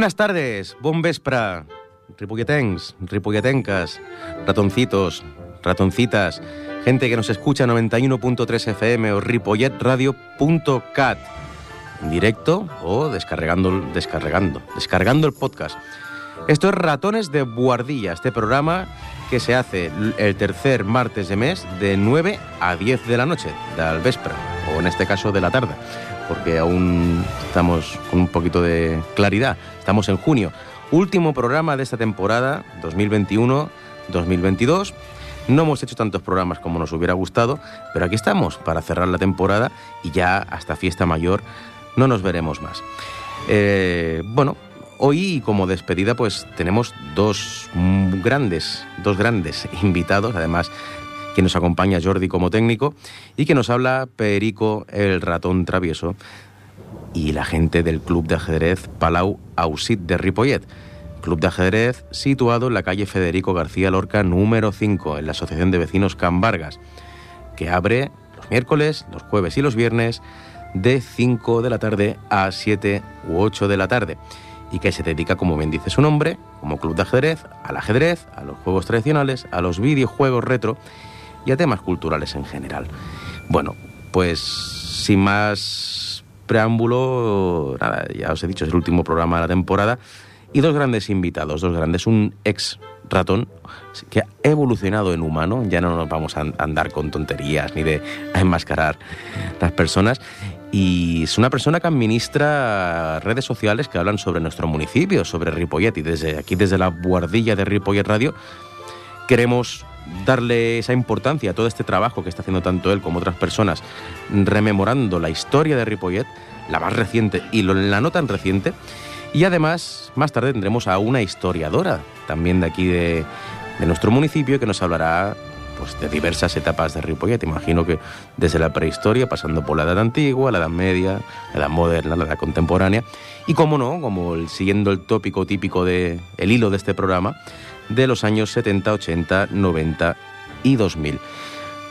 Buenas tardes, bon vespre, ripolletencs, ripolletencas, ratoncitos, ratoncitas, gente que nos escucha 91.3 FM o ripolletradio.cat en directo o descargando, descargando, descargando el podcast. Esto es Ratones de Buardilla, este programa que se hace el tercer martes de mes de 9 a 10 de la noche, del vespre, o en este caso de la tarde, porque aún estamos con un poquito de claridad. Estamos en junio, último programa de esta temporada 2021-2022. No hemos hecho tantos programas como nos hubiera gustado, pero aquí estamos para cerrar la temporada y ya hasta fiesta mayor no nos veremos más. Eh, bueno, hoy como despedida pues tenemos dos grandes, dos grandes invitados, además que nos acompaña Jordi como técnico y que nos habla Perico el ratón travieso y la gente del Club de Ajedrez Palau Ausit de Ripollet. Club de ajedrez situado en la calle Federico García Lorca número 5, en la Asociación de Vecinos Can Vargas, que abre los miércoles, los jueves y los viernes de 5 de la tarde a 7 u 8 de la tarde y que se dedica, como bien dice su nombre, como club de ajedrez, al ajedrez, a los juegos tradicionales, a los videojuegos retro y a temas culturales en general. Bueno, pues sin más preámbulo, nada, ya os he dicho, es el último programa de la temporada. Y dos grandes invitados, dos grandes, un ex ratón que ha evolucionado en humano, ya no nos vamos a andar con tonterías ni de enmascarar las personas, y es una persona que administra redes sociales que hablan sobre nuestro municipio, sobre Ripollet, y desde aquí, desde la guardilla de Ripollet Radio, queremos darle esa importancia a todo este trabajo que está haciendo tanto él como otras personas, rememorando la historia de Ripollet, la más reciente y la no tan reciente, y además, más tarde tendremos a una historiadora también de aquí de, nuestro municipio que nos hablará pues, de diversas etapas de Ripollet. Imagino que desde la prehistoria, pasando por la Edad Antigua, la Edad Media, la Edad Moderna, la Edad Contemporánea. Y como no, como siguiendo el tópico típico de el hilo de este programa, de los años 70, 80, 90 y 2000.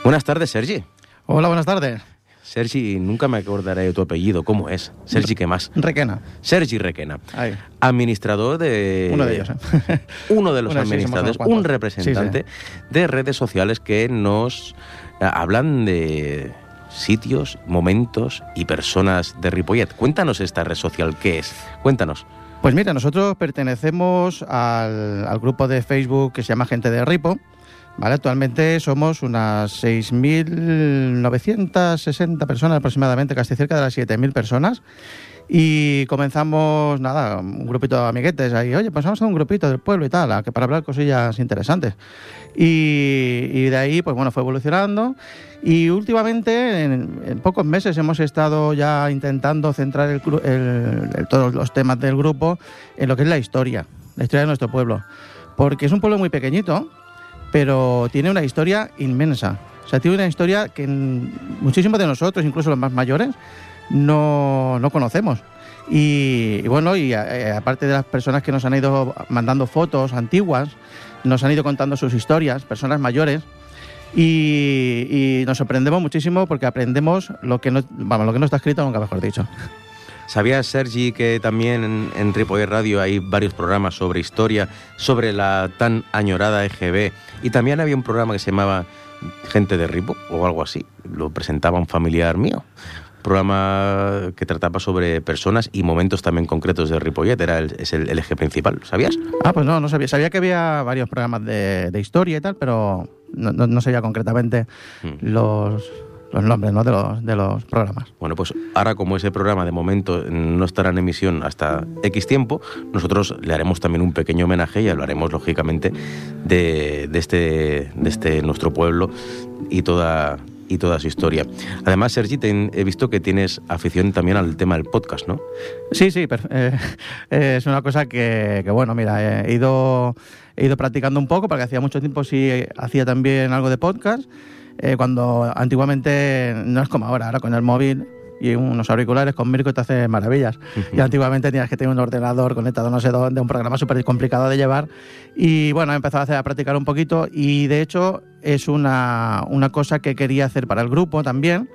Buenas tardes, Sergi. Hola, buenas tardes. Sergi, nunca me acordaré de tu apellido. ¿Cómo es? Sergi, ¿qué más? Requena. Sergi Requena. Administrador de... Uno de ellos. ¿eh? uno de los administradores, un representante de redes sociales que nos eh, hablan de sitios, momentos y personas de Ripollet. Cuéntanos esta red social, ¿qué es? Cuéntanos. Pues mira, nosotros pertenecemos al, grupo de Facebook que se llama Gente de Ripo Actualmente somos unas 6.960 personas aproximadamente, casi cerca de las 7.000 personas. Y comenzamos, nada, un grupito de amiguetes ahí, oye, pues a un grupito del pueblo y tal, para hablar cosillas interesantes. Y, de ahí, pues bueno, fue evolucionando. Y últimamente, en, pocos meses, hemos estado ya intentando centrar todos los temas del grupo en lo que es la historia, la historia de nuestro pueblo. Porque es un pueblo muy pequeñito, pero tiene una historia inmensa. O sea, tiene una historia que muchísimos de nosotros, incluso los más mayores, no, no conocemos. Y, bueno, y eh, aparte de las personas que nos han ido mandando fotos antiguas, nos han ido contando sus historias, personas mayores, y, nos sorprendemos muchísimo porque aprendemos lo que no, vamos, lo que no está escrito, nunca mejor dicho. ¿Sabías, Sergi, que también en, en Radio hay varios programas sobre historia, sobre la tan añorada EGB? Y también había un programa que se llamaba Gente de Ripo o algo así. Lo presentaba un familiar mío. Programa que trataba sobre personas y momentos también concretos de Ripollet. Era el, es el, eje principal. ¿Sabías? Ah, pues no, no sabía. Sabía que había varios programas de, historia y tal, pero no, no, sabía concretamente hmm. los los nombres ¿no? de, los, de los programas. Bueno, pues ahora como ese programa de momento no estará en emisión hasta X tiempo, nosotros le haremos también un pequeño homenaje y hablaremos lógicamente de, de este, de este nuestro pueblo y toda, y toda su historia. Además, Sergi, he visto que tienes afición también al tema del podcast, ¿no? Sí, sí, eh, es una cosa que, bueno, mira, he ido, he ido practicando un poco, porque hacía mucho tiempo sí hacía también algo de podcast eh, cuando antiguamente no es como ahora, ahora con el móvil y unos auriculares con Mirko te hace maravillas. Y antiguamente tenías que tener un ordenador conectado no sé dónde, un programa súper complicado de llevar. Y bueno, he empezado a, hacer, a practicar un poquito y de hecho es una, una cosa que quería hacer para el grupo también.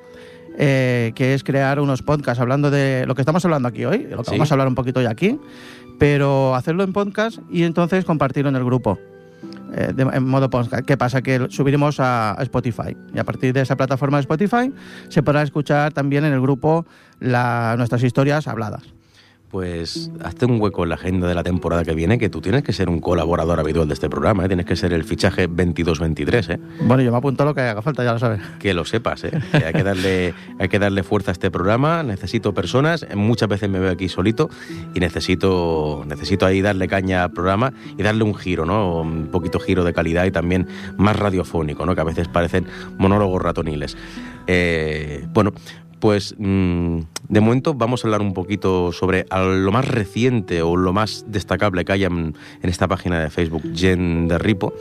Eh, que es crear unos podcasts hablando de lo que estamos hablando aquí hoy, lo que vamos a hablar un poquito hoy aquí, pero hacerlo en podcast y entonces compartirlo en el grupo. De- en modo podcast. ¿Qué pasa? Que subiremos a, Spotify y a partir de esa plataforma de Spotify se podrá escuchar también en el grupo nuestras historias habladas. Pues hazte un hueco en la agenda de la temporada que viene, que tú tienes que ser un colaborador habitual de este programa, ¿eh? tienes que ser el fichaje 22-23, ¿eh? Bueno, yo me apunto a lo que haga falta, ya lo sabes. que lo sepas, ¿eh? que hay que darle, hay que darle fuerza a este programa. Necesito personas. Muchas veces me veo aquí solito y necesito, necesito ahí darle caña al programa y darle un giro, ¿no? Un poquito giro de calidad y también más radiofónico, ¿no? Que a veces parecen monólogos ratoniles. Eh, bueno. Pues mm, de momento vamos a hablar un poquito sobre lo más reciente o lo más destacable que haya en, en esta página de Facebook, Gen de Ripo.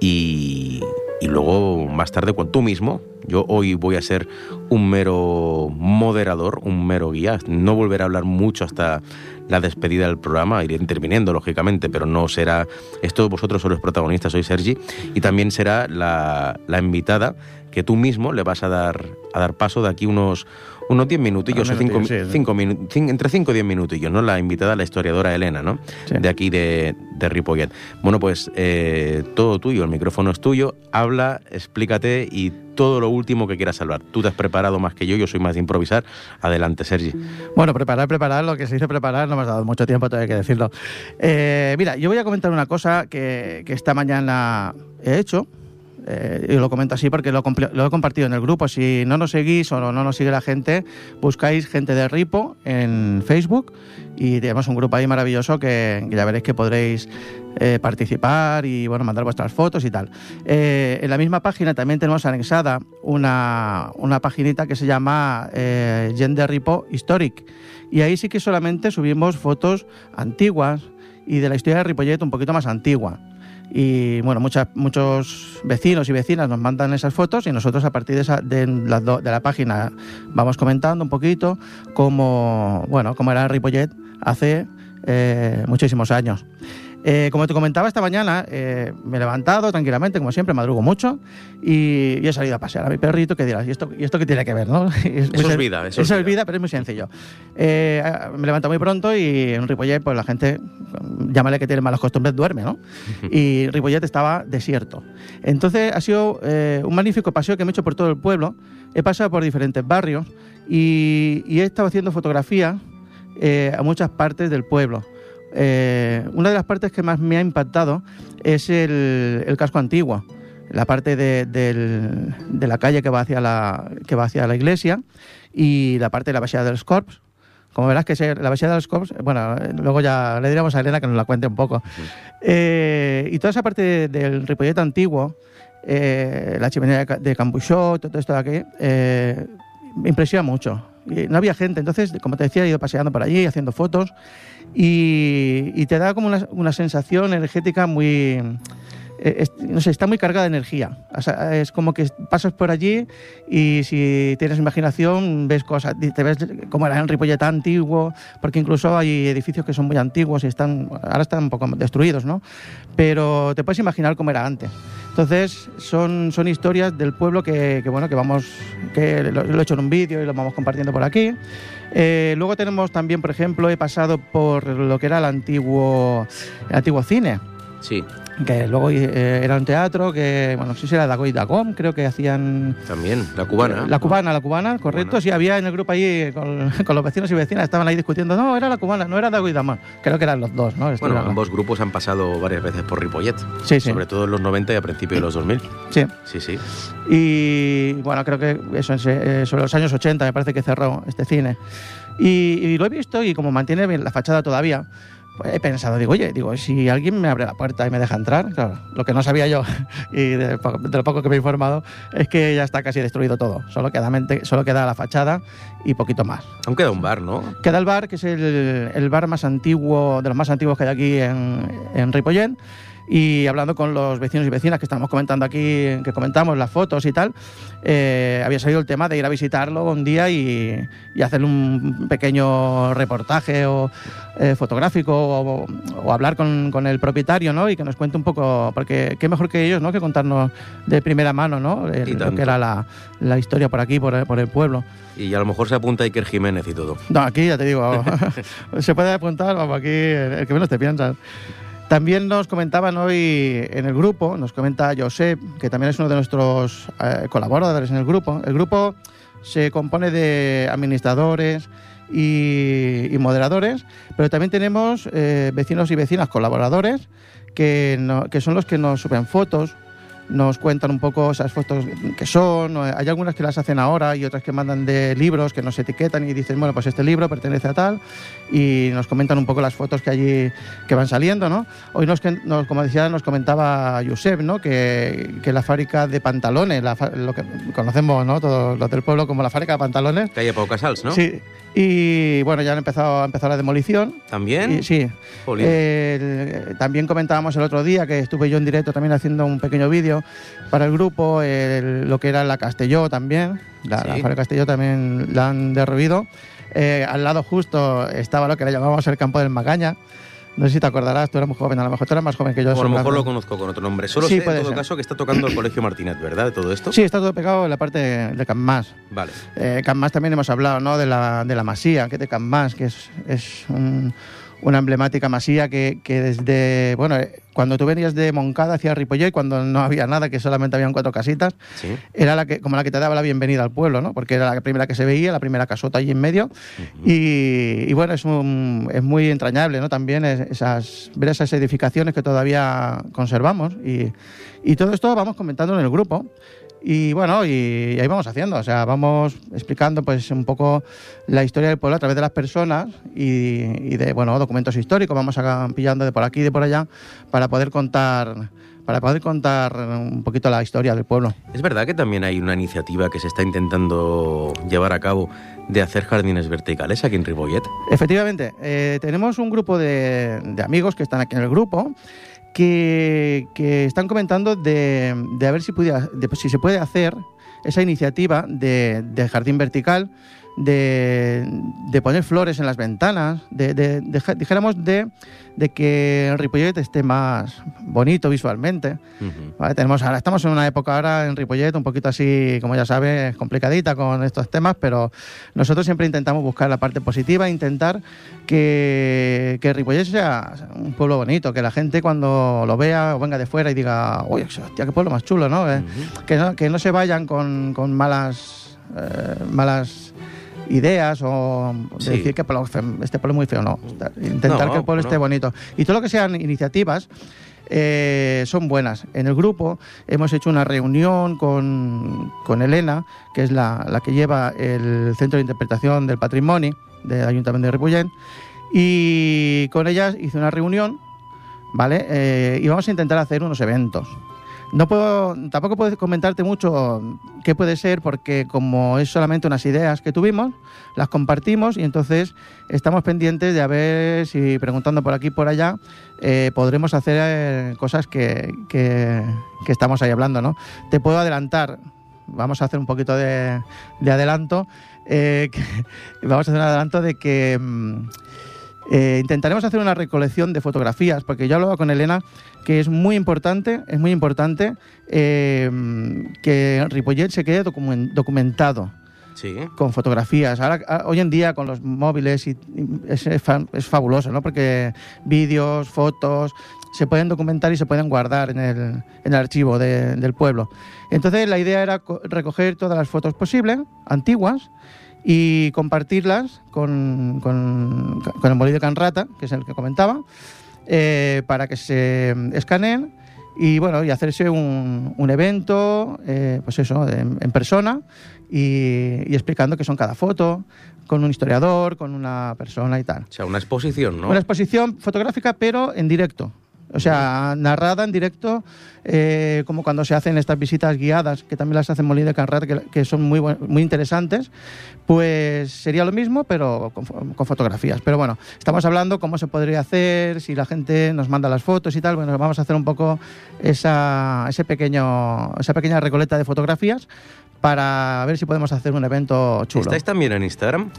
Y, y luego más tarde con tú mismo. Yo hoy voy a ser un mero moderador, un mero guía. No volveré a hablar mucho hasta la despedida del programa. Iré interviniendo, lógicamente, pero no será... Esto vosotros sois los protagonistas, soy Sergi. Y también será la, la invitada que tú mismo le vas a dar, a dar paso de aquí unos, unos 10 minutillos, o cinco, sí, cinco minu- cin- entre 5 y 10 minutillos, ¿no? La invitada, la historiadora Elena, ¿no? Sí. De aquí de, de Ripollet. Bueno, pues eh, todo tuyo, el micrófono es tuyo, habla, explícate y todo lo último que quieras hablar. Tú te has preparado más que yo, yo soy más de improvisar. Adelante, Sergi. Bueno, preparar, preparar, lo que se dice preparar, no me has dado mucho tiempo, todavía hay que decirlo. Eh, mira, yo voy a comentar una cosa que, que esta mañana he hecho. Eh, lo comento así porque lo, he compartido en el grupo. Si no nos seguís o no nos sigue la gente, buscáis gente de Ripo en Facebook y tenemos un grupo ahí maravilloso que, que ya veréis que podréis eh, participar y bueno mandar vuestras fotos y tal. Eh, en la misma página también tenemos anexada una, una paginita que se llama eh, Gender Ripo Historic y ahí sí que solamente subimos fotos antiguas y de la historia de Ripollet un poquito más antigua. Y bueno, muchas, muchos vecinos y vecinas nos mandan esas fotos y nosotros a partir de, esa, de, la, página vamos comentando un poquito cómo, bueno, cómo era Ripollet hace eh, muchísimos años. Eh, como te comentaba esta mañana, eh, me he levantado tranquilamente, como siempre, madrugo mucho y, y he salido a pasear a mi perrito que dirás, ¿y esto, ¿y esto qué tiene que ver? ¿no? Es Eso es vida, eso es vida. pero es muy sencillo. Eh, me levanto muy pronto y en Ripollet, pues la gente, llámale que tiene malas costumbres, duerme, ¿no? Y Ripollet estaba desierto. Entonces ha sido eh, un magnífico paseo que me he hecho por todo el pueblo. He pasado por diferentes barrios y, y he estado haciendo fotografías eh, a muchas partes del pueblo. Eh, una de las partes que más me ha impactado es el, el casco antiguo, la parte de, de la calle que va, hacia la, que va hacia la iglesia y la parte de la Baixada de los Corps. Como verás que la Baixada de los Corps, bueno, luego ya le diremos a Elena que nos la cuente un poco. Eh, y toda esa parte de- del Ripollet antiguo, eh, la chimenea de, Ca- de Cambuixó, todo esto de aquí, eh, me impresiona mucho. No había gente, entonces, como te decía, he ido paseando por allí, haciendo fotos, y, te da como una, sensación energética muy... eh, no sé, está muy cargada de energía. O es como que pasas por allí y si tienes imaginación ves cosas, te ves como era en Ripollet antiguo, porque incluso hay edificios que son muy antiguos y están, ahora están un poco destruidos, ¿no? Pero te puedes imaginar cómo era antes. Entonces, son, son historias del pueblo que, bueno, que vamos, que lo, lo he hecho en un vídeo y lo vamos compartiendo por aquí. Eh, luego tenemos también, por ejemplo, he pasado por lo que era el antiguo, el antiguo cine Sí, que luego eh, era un teatro que, bueno, no sé si era Dago y Dagom, creo que hacían... también, la cubana. La cubana, la cubana, correcto. Cubana. Sí, había en el grupo ahí con, con los vecinos y vecinas, estaban ahí discutiendo, no, era la cubana, no era Dago y Dagom. Creo que eran los dos, ¿no? Bueno, Estuvieron- ambos grupos han pasado varias veces por Ripollet, Sí, sí, sobre todo en los 90 y a principios de los 2000. sí. Sí, sí. Y bueno, creo que eso, eh, sobre los años 80 me parece que cerró este cine. Y, y lo he visto y como mantiene bien la fachada todavía, pues he pensado, digo, oye, digo, si alguien me abre la puerta y me deja entrar, claro, lo que no sabía yo y de, lo poco que me he informado es que ya está casi destruido todo. Solo queda, mente- solo queda la fachada y poquito más. Aún queda un bar, ¿no? Queda el bar, que es el, el bar más antiguo, de los más antiguos que hay aquí en, en Ripollet. Y hablando con los vecinos y vecinas que estamos comentando aquí, que comentamos las fotos y tal, eh, había salido el tema de ir a visitarlo un día y, y hacer un pequeño reportaje o eh, fotográfico o, o hablar con, con el propietario, ¿no? Y que nos cuente un poco, porque qué mejor que ellos, ¿no? Que contarnos de primera mano, ¿no? El- lo que era la, la historia por aquí, por, por el pueblo. Y a lo mejor se apunta Iker Jiménez y todo. No, aquí ya te digo, se puede apuntar, vamos, aquí el el que menos te piensas. También nos comentaban hoy en el grupo, nos comenta Josep, que también es uno de nuestros eh, colaboradores en el grupo. El grupo se compone de administradores y, moderadores, pero también tenemos eh, vecinos y vecinas colaboradores que, que son los que nos suben fotos, nos cuentan un poco esas fotos que son. Hay algunas que las hacen ahora y otras que mandan de libros que nos etiquetan y dicen, bueno, pues este libro pertenece a tal y nos comentan un poco las fotos que allí que van saliendo, ¿no? Hoy nos, nos- como decía, nos comentaba Josep, ¿no? Que, que la fábrica de pantalones, la lo que conocemos, ¿no? Todos los del pueblo como la fábrica de pantalones. Calle Pau Casals, ¿no? Sí. Y bueno, ya han empezado, ha empezado la demolición. ¿También? Y- sí. El- también comentábamos el otro día que estuve yo en directo también haciendo un pequeño vídeo para el grupo, el- lo que era la Castelló también, la, Sí. la fábrica Castelló también la han derruido. Eh, al lado justo estaba lo que le llamábamos el campo del Magaña. No sé si te acordarás, tú eras muy joven, a lo mejor tú eras más joven que yo. o a lo mejor lo conozco con otro nombre. Solo Sí, sé, en puede todo ser. caso, que está tocando el Colegio Martínez, ¿verdad? De todo esto. Sí, está todo pegado en la parte de Can Más. Vale. Eh, también hemos hablado ¿no? de, la, de la masía, que de Can Mas, que es, es un- una emblemática masía que, que desde, bueno, eh, cuando tú venías de Moncada hacia Ripollet, cuando no había nada, que solamente habían cuatro casitas, Sí. era la que, como la que te daba la bienvenida al pueblo, ¿no? Porque era la primera que se veía, la primera casota allí en medio. y, y bueno, es, un- es muy entrañable, ¿no? También es- esas, ver esas edificaciones que todavía conservamos. Y, y todo esto vamos comentando en el grupo. Y bueno, y, ahí vamos haciendo, o sea, vamos explicando pues un poco la historia del pueblo a través de las personas y, y de, bueno, documentos históricos, vamos pillando de por aquí y de por allá para poder contar para poder contar un poquito la historia del pueblo. Es verdad que también hay una iniciativa que se está intentando llevar a cabo de hacer jardines verticales aquí en Ripollet. Efectivamente, eh, tenemos un grupo de, de amigos que están aquí en el grupo que, están comentando de, de a ver si, pudiera, de si se puede hacer esa iniciativa de, de jardín vertical, de, de poner flores en las ventanas, de, dijéramos de, que el Ripollet esté más bonito visualmente. Vale, tenemos ahora, estamos en una época ahora en Ripollet un poquito así, como ya sabes, complicadita con estos temas, pero nosotros siempre intentamos buscar la parte positiva, intentar que, que Ripollet sea un pueblo bonito, que la gente cuando lo vea o venga de fuera y diga, oye, hostia, qué pueblo más chulo, ¿no? Eh, que, no que no se vayan con, con malas, eh, malas ideas o Sí. decir que este pueblo es muy feo, no. Intentar No, que el pueblo no. esté bonito. Y todo lo que sean iniciativas eh, son buenas. En el grupo hemos hecho una reunión con, con Elena, que es la, la que lleva el Centro de Interpretación del Patrimonio del Ayuntamiento de Ripollet, y con ella hice una reunión, ¿vale? Eh, y vamos a intentar hacer unos eventos. No puedo, tampoco puedo comentarte mucho qué puede ser porque como es solamente unas ideas que tuvimos, las compartimos y entonces estamos pendientes de a ver si preguntando por aquí y por allá eh, podremos hacer eh, cosas que, que- estamos ahí hablando, ¿no? Te puedo adelantar, vamos a hacer un poquito de, de adelanto, eh, vamos a hacer un adelanto de que mm, eh, intentaremos hacer una recolección de fotografías, porque yo hablaba con Elena que es muy importante, es muy importante eh, que Ripollet se quede documen- documentado Sí. con fotografías. Ahora, a- hoy en día con los móviles y, y es, es fa- es fabuloso, ¿no? Porque vídeos, fotos se pueden documentar y se pueden guardar en el, en el archivo de- del pueblo. Entonces la idea era co- recoger todas las fotos posibles, antiguas, y compartirlas con, con, con el molí de Canrata, que es el que comentaba, eh, para que se escaneen y bueno y hacerse un, un evento eh, pues eso en, en persona y, y explicando qué son cada foto con un historiador con una persona y tal O sea, una exposición, ¿no? una exposición fotográfica pero en directo O sea, narrada en directo, eh, como cuando se hacen estas visitas guiadas, que también las hacen Molina de Canrat, que, que son muy, muy interesantes, pues sería lo mismo, pero con, con fotografías. Pero bueno, estamos hablando cómo se podría hacer, si la gente nos manda las fotos y tal. Bueno, vamos a hacer un poco esa, ese pequeño, esa pequeña recoleta de fotografías para ver si podemos hacer un evento chulo. ¿Estáis también en Instagram?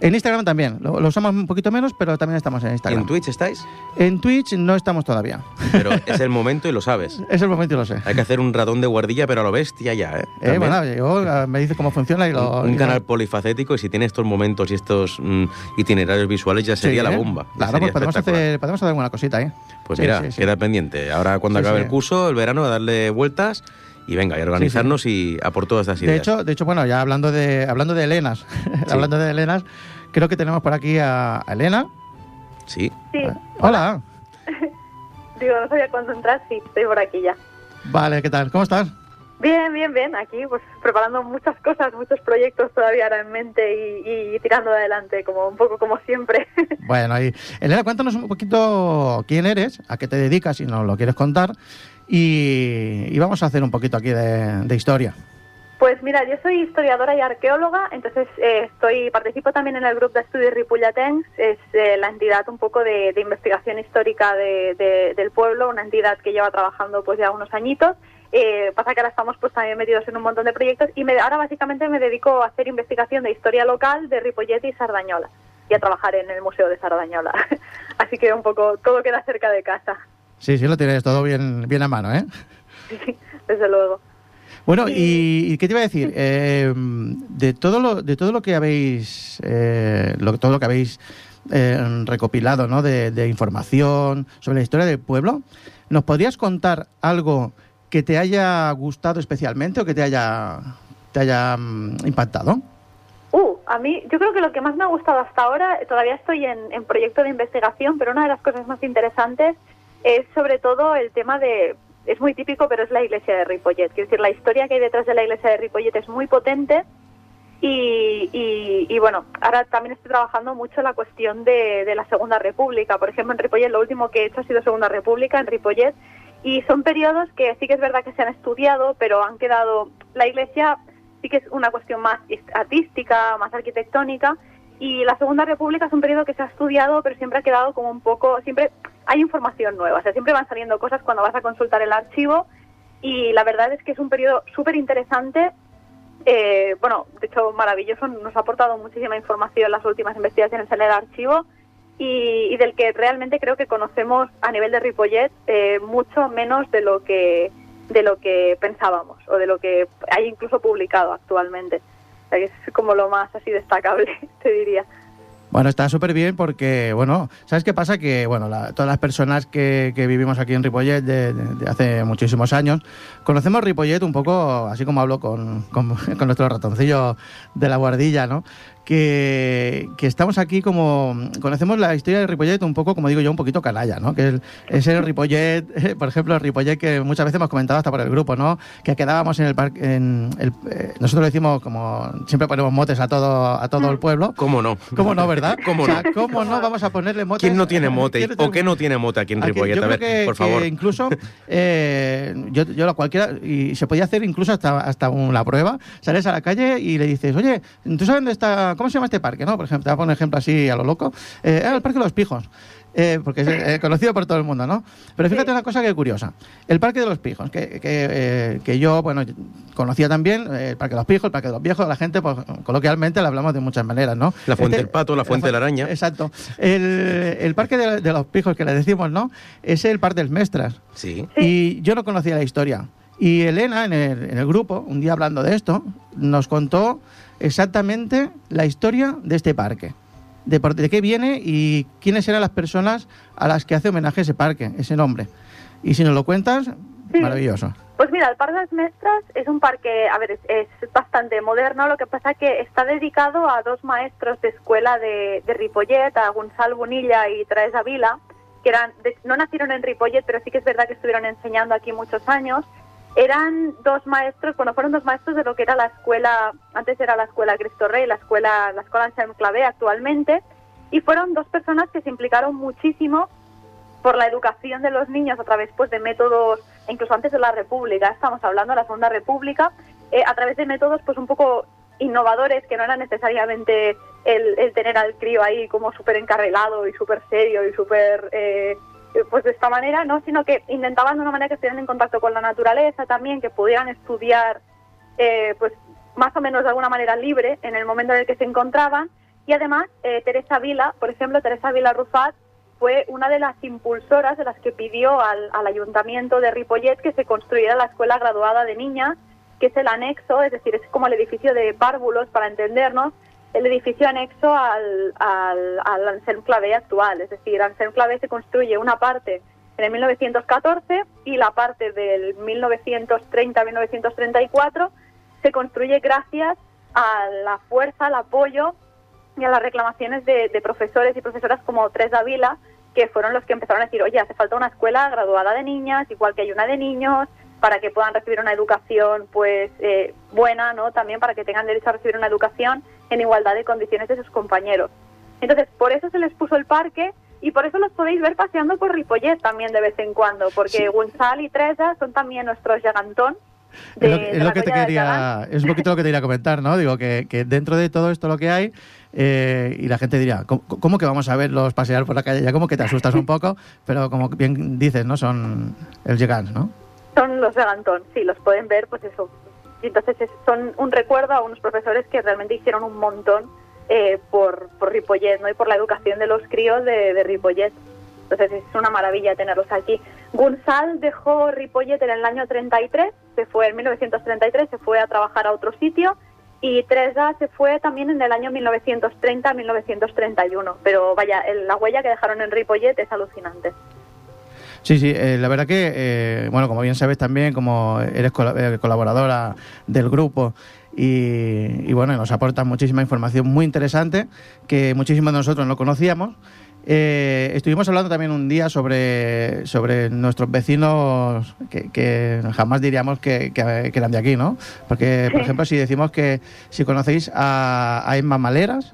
En Instagram también, lo, lo usamos un poquito menos, pero también estamos en ¿Y Instagram. en Twitch estáis? En Twitch no estamos todavía. Pero es el momento y lo sabes. Es el momento y lo sé. Hay que hacer un ratón de guardilla, pero a lo bestia ya, ¿eh? Eh, bueno, yo, eh, me dice cómo funciona y lo... un, un y- canal polifacético y si tiene estos momentos y estos mm, itinerarios visuales ya sería Sí, la ¿eh? bomba. Claro, sería pues podemos hacer, podemos hacer alguna cosita, ¿eh? Pues Sí, mira, sí, queda pendiente. Ahora cuando acabe el curso, el verano, a darle vueltas y venga, y organizarnos y a por todas estas ideas. De hecho, de hecho, bueno, ya hablando de hablando de Elenas, hablando de Elenas, creo que tenemos por aquí a a Elena. Sí. Sí, Hola. digo, no sabía cuándo entrar, sí, estoy por aquí ya. Vale, ¿qué tal? ¿Cómo estás? Bien, bien, bien, aquí pues preparando muchas cosas, muchos proyectos todavía ahora en mente y, y tirando adelante, como un poco como siempre. Bueno, y Elena, cuéntanos un poquito quién eres, a qué te dedicas, si nos lo quieres contar, y, vamos a hacer un poquito aquí de, historia. Pues mira, yo soy historiadora y arqueóloga, entonces eh, estoy participo también en el grupo de estudios Ripollatens, es eh, la entidad un poco de, investigación histórica de- del pueblo, una entidad que lleva trabajando pues ya unos añitos. Eh, pasa que ahora estamos pues también metidos en un montón de proyectos y me- ahora básicamente me dedico a hacer investigación de historia local de Ripollet y Sardañola y a trabajar en el Museo de Sardañola. Así que un poco todo queda cerca de casa, Sí, sí, lo tienes todo bien, bien a mano, ¿eh? desde luego. Bueno, y, y qué te iba a decir, Eh, de todo lo de todo lo que habéis eh, lo, todo lo que habéis eh, recopilado, ¿no? De, de información sobre la historia del pueblo, ¿nos podrías contar algo que te haya gustado especialmente o que te haya te haya mm, impactado? Uh, a mí, yo creo que lo que más me ha gustado hasta ahora, todavía estoy en, en proyecto de investigación, pero una de las cosas más interesantes es sobre todo el tema de, es muy típico, pero es la iglesia de Ripollet. Quiero decir, la historia que hay detrás de la iglesia de Ripollet es muy potente y, y, bueno, ahora también estoy trabajando mucho la cuestión de, de la Segunda República. Por ejemplo, en Ripollet lo último que he hecho ha sido Segunda República en Ripollet y son periodos que sí que es verdad que se han estudiado, pero han quedado, la iglesia sí que es una cuestión más artística, más arquitectónica y la Segunda República es un periodo que se ha estudiado, pero siempre ha quedado como un poco, siempre hay información nueva, o sea, siempre van saliendo cosas cuando vas a consultar el archivo y la verdad es que es un periodo súper interesante eh, bueno, de hecho, maravilloso, nos ha aportado muchísima información las últimas investigaciones en el archivo y, y del que realmente creo que conocemos a nivel de Ripollet eh, mucho menos de lo que de lo que pensábamos o de lo que hay incluso publicado actualmente. O sea, que es como lo más así destacable, te diría. Bueno, está súper bien porque, bueno, ¿sabes qué pasa? Que, bueno, la- todas las personas que, que vivimos aquí en Ripollet de, hace muchísimos años, conocemos Ripollet un poco, así como hablo con, con- con nuestro ratoncillo de la guardilla, ¿no? Que, que estamos aquí como, conocemos la historia de Ripollet un poco, como digo yo, un poquito canalla, ¿no? Que es, es el Ripollet, eh, por ejemplo, el Ripollet que muchas veces hemos comentado hasta por el grupo, ¿no? Que quedábamos en el parque, en el, eh, nosotros le decimos como, siempre ponemos motes a todo, a todo el pueblo. ¿Cómo no? ¿Cómo no, verdad? ¿Cómo o sea, no? ¿cómo no vamos a ponerle motes? ¿Quién no tiene mote? ¿Quién ¿O qué no tiene mote aquí en Ripollet? A ver, que, por favor. que incluso eh, yo, yo lo cualquiera y se podía hacer incluso hasta hasta una prueba sales a la calle y le dices oye tú sabes dónde está cómo se llama este parque no por ejemplo te voy a poner un ejemplo así a lo loco eh, ah, el parque de los pijos eh, porque es eh, conocido por todo el mundo, ¿no? Pero fíjate una cosa que es curiosa. El Parque de los Pijos, que, que, eh, que yo, bueno, conocía también, eh, el Parque de los Pijos, el Parque de los Viejos, la gente, pues coloquialmente le hablamos de muchas maneras, ¿no? La Fuente Este- del Pato, la Fuente de la Araña. Exacto. El, el Parque de, de los Pijos, que le decimos, ¿no? Es el Parque del Mestras. Sí. Y yo no conocía la historia. Y Elena, en el, en el grupo, un día hablando de esto, nos contó exactamente la historia de este parque. De, de qué viene y quiénes eran las personas a las que hace homenaje ese parque, ese nombre. Y si nos lo cuentas, Sí. maravilloso. Pues mira, el Parque de las Mestras es un parque, a ver, es, es bastante moderno, lo que pasa que está dedicado a dos maestros de escuela de, de Ripollet, a Gonzalo Bonilla y Traes Avila, que eran, de- no nacieron en Ripollet, pero sí que es verdad que estuvieron enseñando aquí muchos años. Eran dos maestros, bueno, fueron dos maestros de lo que era la escuela, antes era la escuela Cristo Rey, la escuela, la escuela Anselm Clavé actualmente, y fueron dos personas que se implicaron muchísimo por la educación de los niños a través pues, de métodos, incluso antes de la República, estamos hablando de la Segunda República, eh, a través de métodos pues un poco innovadores que no era necesariamente el, tener al crío ahí como súper encarrilado y súper serio y súper eh, pues de esta manera, ¿no? sino que intentaban de una manera que estuvieran en contacto con la naturaleza también, que pudieran estudiar eh, pues más o menos de alguna manera libre en el momento en el que se encontraban y además eh, Teresa Vila, por ejemplo, Teresa Vila Rufat fue una de las impulsoras de las que pidió al, al ayuntamiento de Ripollet que se construyera la escuela graduada de niñas que es el anexo, es decir, es como el edificio de párvulos, para entendernos, el edificio anexo al, al, al Anselm Clavé actual. Es decir, Anselm Clavé se construye una parte en el 1914 y la parte del 1930-1934 se construye gracias a la fuerza, al apoyo y a las reclamaciones de, de profesores y profesoras como Tres Davila, que fueron los que empezaron a decir, oye, hace falta una escuela graduada de niñas, igual que hay una de niños, para que puedan recibir una educación pues eh, buena, ¿no? También para que tengan derecho a recibir una educación en igualdad de condiciones de sus compañeros. Entonces, por eso se les puso el parque y por eso los podéis ver paseando por Ripollet también de vez en cuando, porque Gonzal y Teresa son también nuestros llegantón. es lo, que te quería, es un poquito lo que te quería comentar, ¿no? Digo que, dentro de todo esto lo que hay, eh, y la gente diría, ¿cómo, que vamos a verlos pasear por la calle? Ya como que te asustas un poco, pero como bien dices, ¿no? Son el llegant, ¿no? Son los de Gantón, sí, los pueden ver, pues eso. Y entonces son un recuerdo a unos profesores que realmente hicieron un montón eh, por, por Ripollet, ¿no? Y por la educación de los críos de, de Ripollet. Entonces es una maravilla tenerlos aquí. Gunzal dejó Ripollet en el año 33, se fue en 1933, se fue a trabajar a otro sitio y Teresa se fue también en el año 1930-1931. Pero vaya, la huella que dejaron en Ripollet es alucinante. Sí, sí, eh, la verdad que, eh, bueno, como bien sabes también, como eres eh, colaboradora del grupo y, bueno, nos aporta muchísima información muy interesante que muchísimos de nosotros no conocíamos. estuvimos hablando también un día sobre, sobre nuestros vecinos que, jamás diríamos que, eran de aquí, ¿no? Porque, por ejemplo, si decimos que si conocéis a, a Emma Maleras,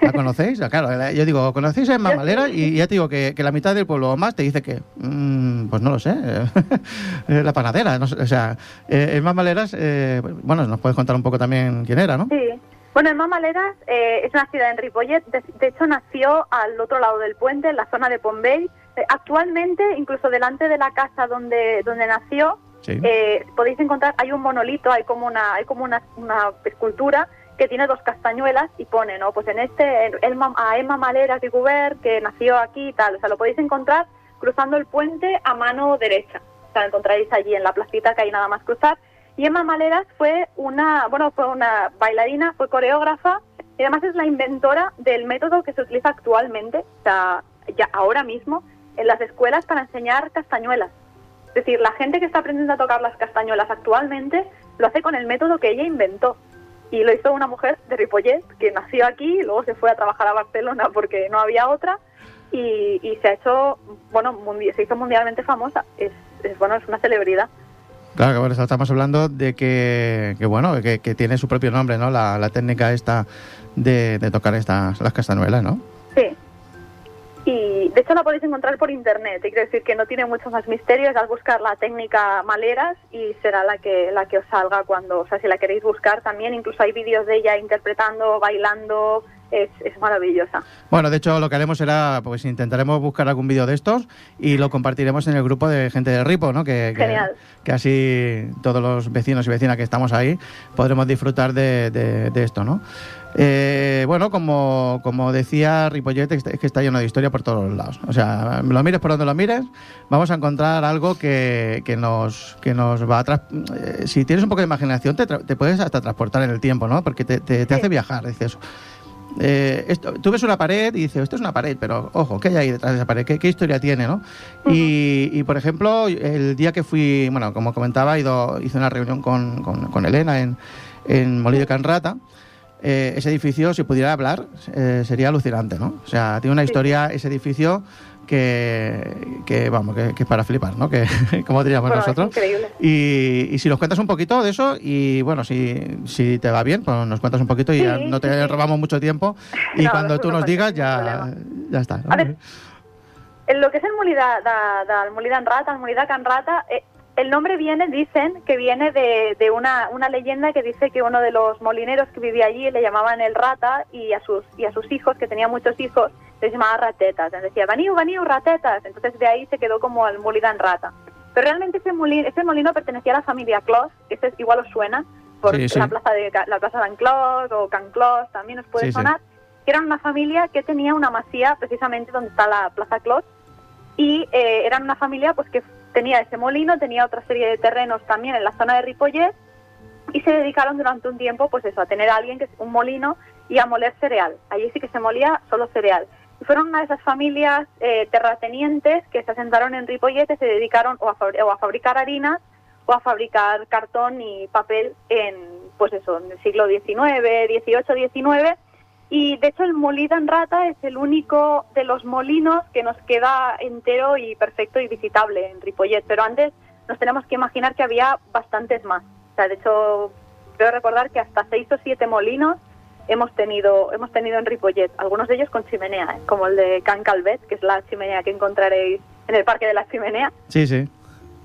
¿La conocéis? Claro, yo digo, ¿conocéis a Mamalera? Y ya te digo que, la mitad del pueblo o más te dice que, mm, pues no lo sé, la panadera. o sea, eh, Maleras, eh, bueno, nos puedes contar un poco también quién era, ¿no? Sí. Bueno, Emma Maleras eh, es nacida en Ripollet, de, hecho nació al otro lado del puente, en la zona de Pombey. Eh, actualmente, incluso delante de la casa donde, donde nació, podéis encontrar, hay un monolito, hay como una, hay como una, una escultura que tiene dos castañuelas y pone, ¿no? Pues en este, a Emma Malera de que nació aquí y tal. O sea, lo podéis encontrar cruzando el puente a mano derecha. O sea, lo encontraréis allí en la placita que hay nada más cruzar. Y Emma Maleras fue una, bueno, fue una bailarina, fue coreógrafa y además es la inventora del método que se utiliza actualmente, o sea, ya ahora mismo, en las escuelas para enseñar castañuelas. Es decir, la gente que está aprendiendo a tocar las castañuelas actualmente lo hace con el método que ella inventó y lo hizo una mujer de Ripollet que nació aquí, y luego se fue a trabajar a Barcelona porque no había otra y, se ha hecho, bueno, se hizo mundialmente famosa. Es, bueno, es una celebridad. Claro, que bueno, estamos hablando de que, bueno, que, tiene su propio nombre, ¿no? La, técnica esta de, de tocar estas las castañuelas, ¿no? Sí, y de hecho la podéis encontrar por internet. Y quiero decir que no tiene mucho más misterio, es al buscar la técnica Maleras y será la que, la que os salga cuando, o sea, si la queréis buscar también, incluso hay vídeos de ella interpretando, bailando, es, es, maravillosa. Bueno, de hecho lo que haremos será, pues intentaremos buscar algún vídeo de estos y lo compartiremos en el grupo de gente de Ripo, ¿no? Que, que, así todos los vecinos y vecinas que estamos ahí podremos disfrutar de, de, de esto, ¿no? Eh, bueno, como, como decía Ripollet, es que está lleno de historia por todos los lados. O sea, lo mires por donde lo mires, vamos a encontrar algo que, que nos, que nos va a... Eh, si tienes un poco de imaginación, te, te, puedes hasta transportar en el tiempo, ¿no? Porque te, te, hace viajar, dices... Eh, esto, tú ves una pared y dices, esto es una pared, pero ojo, ¿qué hay ahí detrás de esa pared? ¿Qué, qué historia tiene, no? y, y, por ejemplo, el día que fui, bueno, como comentaba, ido, hice una reunión con, con, con Elena en, en Molino de Canrata. Eh, ese edificio, si pudiera hablar, eh, sería alucinante, ¿no? O sea, tiene una historia ese edificio que, que vamos, que, es para flipar, ¿no? Que, como diríamos nosotros. Y, y, si nos cuentas un poquito de eso, y bueno, si, si te va bien, pues nos cuentas un poquito y ya no te robamos mucho tiempo. Y cuando tú nos digas, ya, ya está. A ver, En lo que es el molí de, de, del molí d'en Rata, el molí de Can Rata, eh, el nombre viene, dicen, que viene de, de una, una, leyenda que dice que uno de los molineros que vivía allí le llamaban el Rata y a sus, y a sus hijos, que tenía muchos hijos, les llamaba ratetas. Les decía, vaniu, vaniu, ratetas. Entonces de ahí se quedó como el d'en Rata. Pero realmente ese molino, ese molino pertenecía a la familia Clos, que ese igual os suena, por Sí, sí. la plaza de la plaza de Anclos o Can Clos, también os puede Sí, sonar, que eran una familia que tenía una masía precisamente donde está la plaza Clos y eh, eran una familia pues que tenía ese molino, tenía otra serie de terrenos también en la zona de Ripollet y se dedicaron durante un tiempo pues eso a tener a alguien que es un molino y a moler cereal. Allí sí que se molía solo cereal. Y fueron una de esas familias eh, terratenientes que se asentaron en Ripollet y se dedicaron o a, fabricar harinas o a fabricar cartón y papel en pues eso, en el siglo XIX, XVIII, XIX y de hecho el molí en Rata es el único de los molinos que nos queda entero y perfecto y visitable en Ripollet. Pero antes nos tenemos que imaginar que había bastantes más. O sea, de hecho, creo recordar que hasta seis o siete molinos hemos tenido hemos tenido en Ripollet. Algunos de ellos con chimenea, ¿eh? como el de Can Calvet, que es la chimenea que encontraréis en el Parque de la Chimenea. Sí, sí.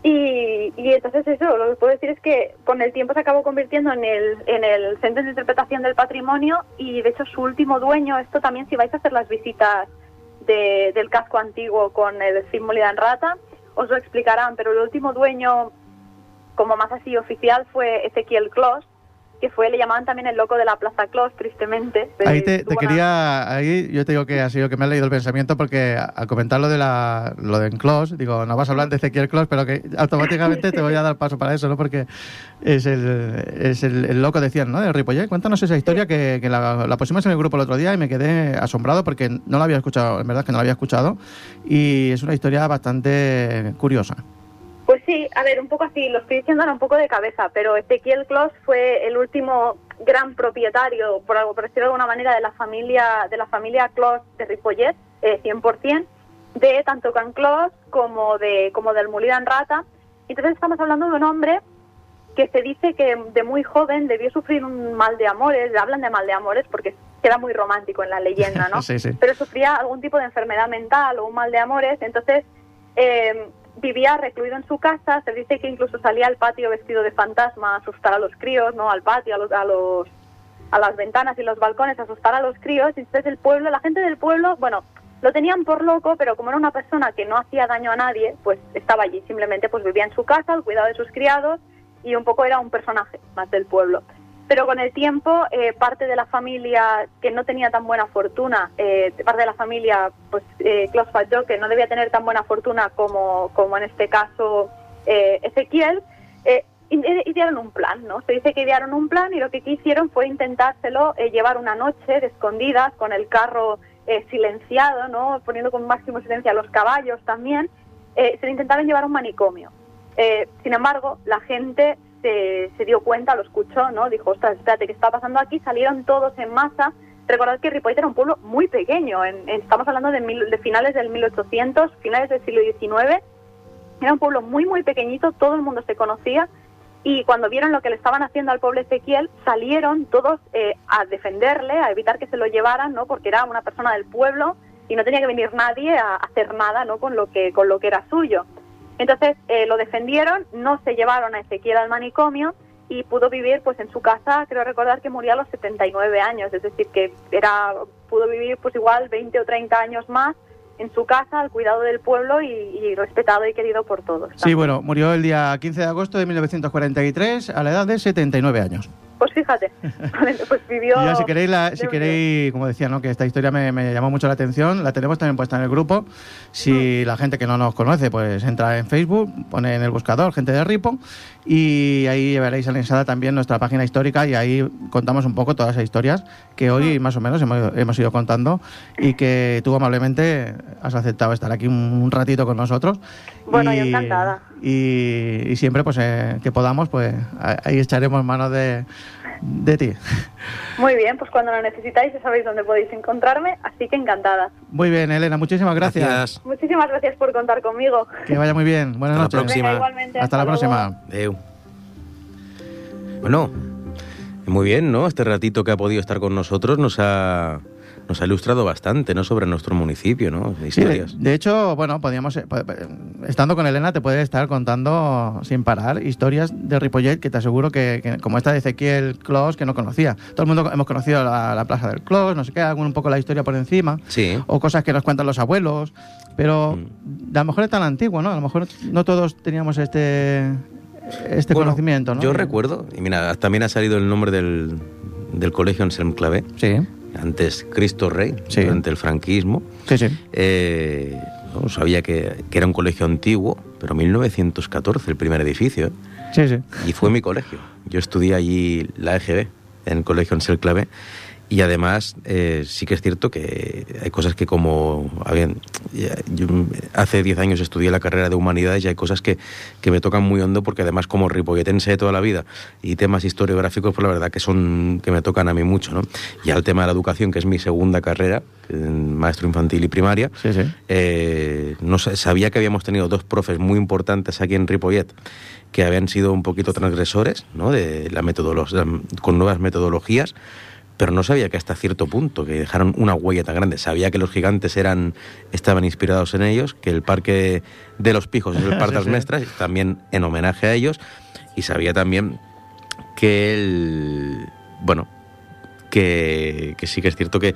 Y, y entonces eso, lo que puedo decir es que con el tiempo se acabó convirtiendo en el, en el centro de interpretación del patrimonio y de hecho su último dueño, esto también si vais a hacer las visitas de- del casco antiguo con el Film Molida en Rata, os lo explicarán, pero el último dueño como más así oficial fue Ezequiel Clos, que fue, le llamaban también el loco de la Plaza Clos, tristemente. Ahí te, te Tuvo una- quería, ahí yo te digo que ha sido que me ha leído el pensamiento porque al comentar lo de la, lo de Enclos, digo, no vas a hablar de Ezequiel Clos, pero que automáticamente te voy a dar paso para eso, ¿no? Porque es el, es el, el loco, decían, ¿no? De Ripollet. Cuéntanos esa historia que, que la, la pusimos en el grupo el otro día y me quedé asombrado porque no la había escuchado, en verdad que no la había escuchado y es una historia bastante curiosa. Sí, a ver, un poco así, lo estoy diciendo ahora un poco de cabeza, pero Ezequiel Clos fue el último gran propietario, por algo por decirlo de alguna manera, de la familia de la familia Clos de Ripollet, eh, 100%, de tanto Can Clos como de como del en Rata. Entonces estamos hablando de un hombre que se dice que de muy joven debió sufrir un mal de amores, hablan de mal de amores porque queda muy romántico en la leyenda, ¿no? Sí, sí. Pero sufría algún tipo de enfermedad mental o un mal de amores, entonces eh, vivía recluido en su casa, se dice que incluso salía al patio vestido de fantasma a asustar a los críos, ¿no? Al patio, a los, a los a las ventanas y los balcones, a asustar a los críos, y entonces el pueblo, la gente del pueblo, bueno, lo tenían por loco, pero como era una persona que no hacía daño a nadie, pues estaba allí, simplemente pues vivía en su casa, al cuidado de sus criados, y un poco era un personaje más del pueblo. Pero con el tiempo, eh, parte de la familia que no tenía tan buena fortuna, eh, parte de la familia, pues, eh, Klaus Falló, que no debía tener tan buena fortuna como, como en este caso eh, Ezequiel, eh, ide- idearon un plan, ¿no? Se dice que idearon un plan y lo que hicieron fue intentárselo eh, llevar una noche de escondidas con el carro silenciado, ¿no? Poniendo con máximo silencio a los caballos también. Se lo intentaron llevar a un manicomio. Sin embargo, la gente se, se dio cuenta, lo escuchó, ¿no? Dijo, ostras, espérate, ¿qué está pasando aquí? Salieron todos en masa. Recordad que Ripollet era un pueblo muy pequeño. en- en- estamos hablando de, mil- de finales del 1800, finales del siglo XIX. Era un pueblo muy, muy pequeñito, todo el mundo se conocía. Y cuando vieron lo que le estaban haciendo al pobre Ezequiel, salieron todos eh, a defenderle, a evitar que se lo llevaran, ¿no? Porque era una persona del pueblo y no tenía que venir nadie a hacer nada, ¿no? Con lo que, con lo que era suyo. Entonces eh, lo defendieron, no se llevaron a Ezequiel al manicomio y pudo vivir pues en su casa, creo recordar que murió a los 79 años, es decir, que era pudo vivir pues igual 20 o 30 años más en su casa al cuidado del pueblo y, respetado y querido por todos. Sí, bueno, murió el día 15 de agosto de 1943 a la edad de 79 años. Pues fíjate, pues vivió... Ya si queréis, la- si queréis, como decía, ¿no? que esta historia me, me llamó mucho la atención, la tenemos también puesta en el grupo. Si la gente que no nos conoce, pues entra en Facebook, pone en el buscador gente de Ripo y ahí veréis anexada también nuestra página histórica y ahí contamos un poco todas esas historias que hoy más o menos hemos, hemos ido contando y que tú amablemente has aceptado estar aquí un, un ratito con nosotros. Bueno, y, yo encantada. Y, y siempre pues eh, que podamos, pues ahí echaremos mano de, de ti. Muy bien, pues cuando lo necesitáis ya sabéis dónde podéis encontrarme, así que encantada. Muy bien, Elena, muchísimas gracias. Muchísimas gracias por contar conmigo. Que vaya muy bien. Buenas Hasta la noches. próxima. Venga, igualmente. Hasta la luego. próxima. Adeu. Bueno, muy bien, ¿no? Este ratito que ha podido estar con nosotros nos ha, nos ha ilustrado bastante, ¿no? Sobre nuestro municipio, ¿no? De historias. de, hecho, bueno, podríamos, eh, estando con Elena, te puede estar contando sin parar historias de Ripollet que te aseguro que, como esta de Ezequiel Clos, que no conocía. Todo el mundo hemos conocido la, Plaza del Clos, no sé qué, algún un poco la historia por encima. Sí. O cosas que nos cuentan los abuelos. Pero mm. a lo mejor es tan antiguo, ¿no? A lo mejor no todos teníamos este este conocimiento, ¿no? Yo recuerdo, y mira, también ha salido el nombre del, del colegio Anselm Clavé. Sí. Antes Cristo Rey, durante el franquismo. Sí, sí. Eh, no, sabía que, que, era un colegio antiguo, pero 1914 el primer edificio. ¿eh? Y fue mi colegio. Yo estudié allí la EGB, en el colegio Ansel Clavé. Y además, eh, sí que es cierto que hay cosas que como... yo hace 10 años estudié la carrera de humanidades y hay cosas que, que me tocan muy hondo porque además como ripolletense de toda la vida y temas historiográficos, pues la verdad que son que me tocan a mí mucho, ¿no? Y al tema de la educación, que es mi segunda carrera, maestro infantil y primaria, sí, sí. Eh, no, sabía que habíamos tenido dos profes muy importantes aquí en Ripollet que habían sido un poquito transgresores, ¿no? De la metodología, con nuevas metodologías pero no sabía que hasta cierto punto, que dejaron una huella tan grande. Sabía que los gigantes eran estaban inspirados en ellos, que el parque de los pijos es el parque de las mestras, también en homenaje a ellos, y sabía también que el... bueno, que, que sí que es cierto que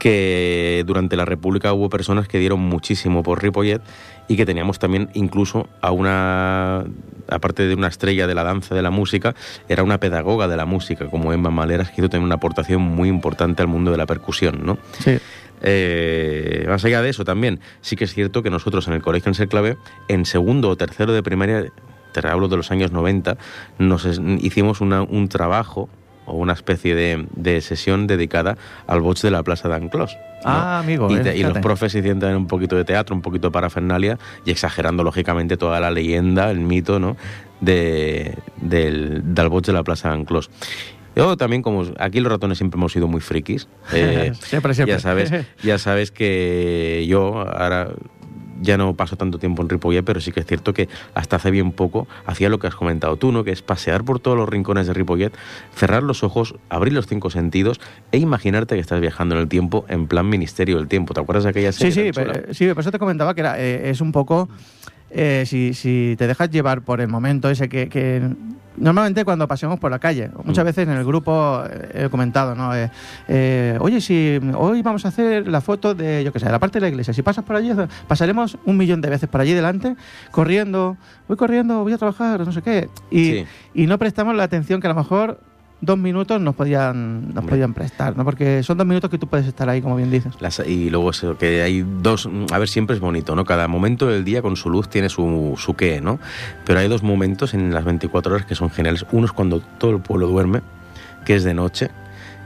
que durante la República hubo personas que dieron muchísimo por Ripollet y que teníamos también incluso a una, aparte de una estrella de la danza, de la música, era una pedagoga de la música, como Emma Maleras, que hizo tener una aportación muy importante al mundo de la percusión, ¿no? Sí. Eh, más allá de eso también, sí que es cierto que nosotros en el colegio en Clave, en segundo o tercero de primaria, te hablo de los años 90, nos hicimos un trabajo o una especie de, sesión dedicada al box de la Plaza de Anclos. Ah, amigo. Y, y, los profes hicieron también un poquito de teatro, un poquito de parafernalia y exagerando lógicamente toda la leyenda, el mito, ¿no? De, del, del de la Plaza de Anclos. Yo también, como aquí los ratones siempre hemos sido muy frikis, eh, siempre, siempre. Ya sabes, ya sabes que yo ahora ya no paso tanto tiempo en Ripollet, pero sí que es cierto que hasta hace bien poco hacía lo que has comentado tú, ¿no? Que es pasear por todos los rincones de Ripollet, cerrar los ojos, abrir los cinco sentidos e imaginarte que estás viajando en el tiempo en plan Ministerio del Tiempo. ¿Te acuerdas de aquella serie? Sí, sí, pero, sí, por eso te comentaba que era, eh, es un poco... Eh, si, si, te dejas llevar por el momento ese que, normalmente cuando pasemos por la calle, muchas mm. veces en el grupo eh, he comentado, ¿no? Eh, oye, si hoy vamos a hacer la foto de, yo qué sé, la parte de la iglesia, si pasas por allí, pasaremos un millón de veces por allí delante, corriendo, voy corriendo, voy a trabajar, no sé qué, y, y no prestamos la atención que a lo mejor dos minutos nos podían, nos podían prestar, ¿no? Porque son dos minutos que tú puedes estar ahí, como bien dices. y luego eso, que hay dos, a ver, siempre es bonito, ¿no? Cada momento del día con su luz tiene su, su qué, ¿no? Pero hay dos momentos en las 24 horas que son geniales. Uno es cuando todo el pueblo duerme, que es de noche,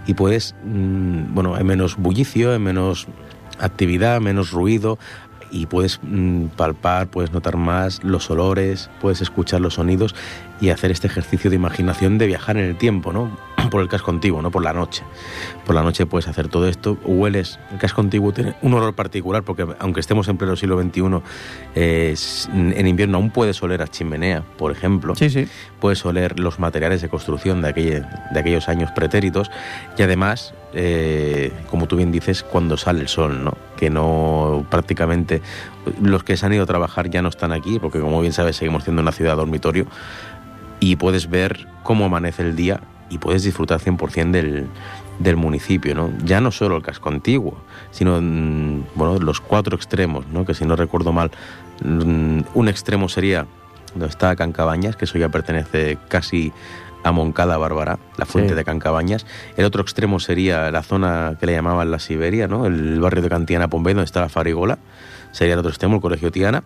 y puedes, mm, bueno, hay menos bullicio, hay menos actividad, menos ruido, y puedes mm, palpar, puedes notar más los olores, puedes escuchar los sonidos y hacer este ejercicio de imaginación de viajar en el tiempo, ¿no? Por el casco antiguo, no por la noche. Por la noche puedes hacer todo esto, hueles. El casco antiguo tiene un olor particular porque aunque estemos en pleno siglo XXI, en invierno aún puedes oler a chimenea, por ejemplo. Sí, sí. Puedes oler los materiales de construcción de, de aquellos años pretéritos y además, eh, como tú bien dices, cuando sale el sol, ¿no? Que no prácticamente los que se han ido a trabajar ya no están aquí, porque como bien sabes seguimos siendo una ciudad dormitorio y puedes ver cómo amanece el día y puedes disfrutar 100% del, del municipio, ¿no? Ya no solo el casco antiguo, sino mm, bueno, los cuatro extremos, ¿no? Que si no recuerdo mal, mm, un extremo sería donde está Cancabañas, que eso ya pertenece casi a Moncada Bárbara, la fuente de Cancabañas. El otro extremo sería la zona que le llamaban la Siberia, ¿no? El barrio de Cantiana Pombey, donde está la Farigola, sería el otro extremo, el Colegio Tiana.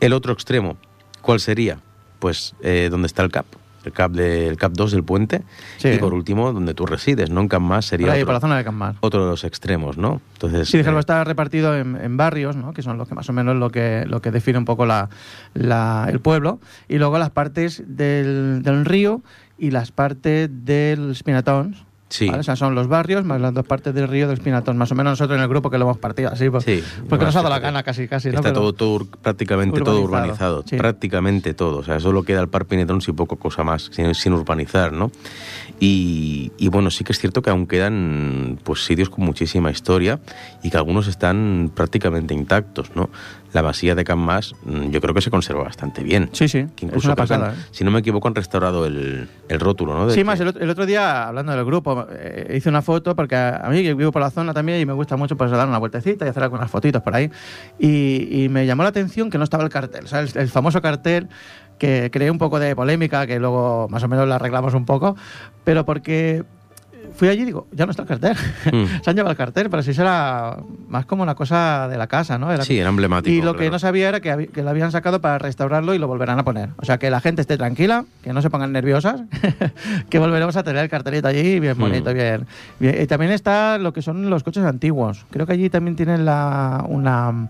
El otro extremo, ¿cuál sería? pues eh, donde está el CAP, el CAP, de, CAP 2 del puente, y por último, donde tú resides, ¿no? En Camp sería otro, la zona de otro de los extremos, ¿no? Entonces, sí, déjalo, eh, está repartido en, barrios, ¿no? Que son los que más o menos lo que, lo que define un poco la, el pueblo, y luego las partes del, del río y las partes del Spinatons, Sí. ¿vale? O sea, son los barrios más las dos partes del río del Espinatón. Más o menos nosotros en el grupo que lo hemos partido así. Pues, Sí, porque nos ha dado la gana casi, casi. Está todo, todo prácticamente todo Urbanizado, urbanizado, sí. prácticamente todo. O sea, solo queda el Parque Pinetón sin poco cosa más, sin, sin urbanizar, ¿no? Y, y bueno, sí que es cierto que aún quedan pues sitios con muchísima historia y que algunos están prácticamente intactos, ¿no? La masía de Can mm, yo creo que se conserva bastante bien. Sí, sí, Que es incluso una creo que han- pasada. ¿eh? si no me equivoco, han restaurado el, el rótulo, ¿no? De Sí, que- más el otro, el otro día, hablando del grupo, eh, hice una foto porque a, a mí que vivo por la zona también y me gusta mucho pues dar una vueltecita y hacer algunas fotitos por ahí. Y, y me llamó la atención que no estaba el cartel, ¿sabes? El, el famoso cartel que creé un poco de polémica, que luego más o menos la arreglamos un poco, pero porque fui allí y digo, ya no está el cartel. Mm. Se han llevado el cartel, pero sí será más como una cosa de la casa, ¿no? Era- Sí, era emblemático. y lo que no sabía era que, que lo habían sacado para restaurarlo y lo volverán a poner. O sea, que la gente esté tranquila, que no se pongan nerviosas, que volveremos a tener el cartelito allí bien bonito, Mm. bien, bien. Y también está lo que son los coches antiguos. Creo que allí también tienen la, una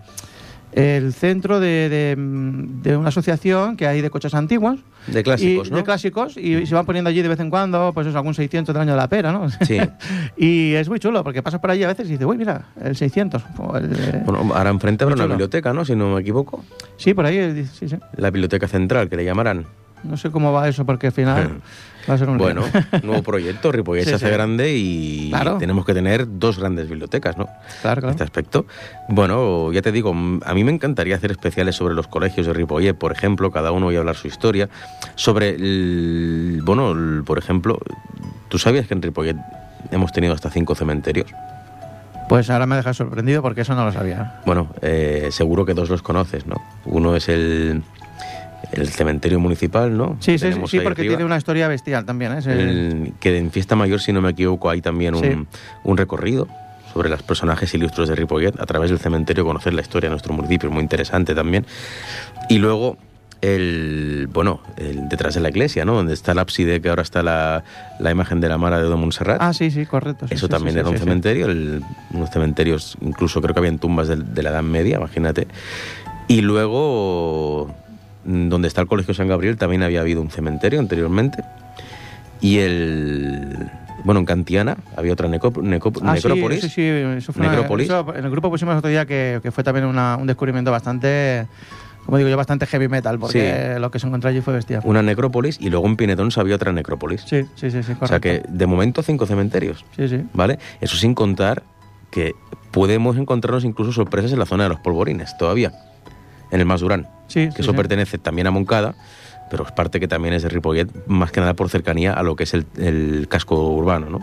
el centro de, de- de una asociación que hay de coches antiguos. De clásicos, y, ¿no? De clásicos, y se van poniendo allí de vez en cuando, pues eso, algún 600 del año de la pera, ¿no? Sí. y es muy chulo, porque pasas por allí a veces y dices, uy, mira, el 600. o el, eh, Bueno, ahora enfrente habrá una chulo. biblioteca, ¿no? Si no me equivoco. Sí, por ahí, sí, sí. La biblioteca central, que le llamarán. No sé cómo va eso, porque al final va a ser un lío. Bueno, nuevo proyecto, Ripollet Sí, se hace sí. grande y Claro. tenemos que tener dos grandes bibliotecas, ¿no? Claro, En este aspecto. Bueno, ya te digo, a mí me encantaría hacer especiales sobre los colegios de Ripollet, por ejemplo, cada uno y hablar su historia. Sobre, el, bueno, el- por ejemplo, ¿tú sabías que en Ripollet hemos tenido hasta cinco cementerios? Pues ahora me dejas sorprendido porque eso no lo sabía. Bueno, eh, seguro que dos los conoces, ¿no? Uno es el, el cementerio municipal, ¿no? Sí, sí, sí, porque arriba. tiene una historia bestial también. ¿eh? El- que en Fiesta Mayor, si no me equivoco, hay también un, Sí. un recorrido sobre los personajes ilustres de Ripollet a través del cementerio, conocer la historia de nuestro municipio, muy interesante también. Y luego, el bueno, el detrás de la iglesia, ¿no? Donde está el ábside, que ahora está la, la imagen de la Mara de Montserrat. Ah, sí, sí, correcto. sí, Eso sí, también sí, era un cementerio, el- unos cementerios, incluso creo que habían tumbas de, de la Edad Media, imagínate. Y luego, donde está el Colegio San Gabriel, también había habido un cementerio anteriormente. Y el. Bueno, en Cantiana había otra neco- Ah, sí, necrópolis. Sí, sí, eso fue una- Necrópolis. eso en el grupo pusimos otro día que, que fue también una- un descubrimiento bastante, como digo yo, bastante heavy metal, porque lo que se encontró allí fue bestial. Una necrópolis y luego en Pinetón había otra necrópolis. Sí, sí, sí, sí, correcto. o sea que de momento cinco cementerios, Sí, sí. ¿vale? Eso sin contar que podemos encontrarnos incluso sorpresas en la zona de los polvorines, todavía, en el Masurán. Sí, que sí, eso sí. pertenece también a Moncada, pero es parte que también es de Ripollet, más que nada por cercanía a lo que es el, el casco urbano, ¿no?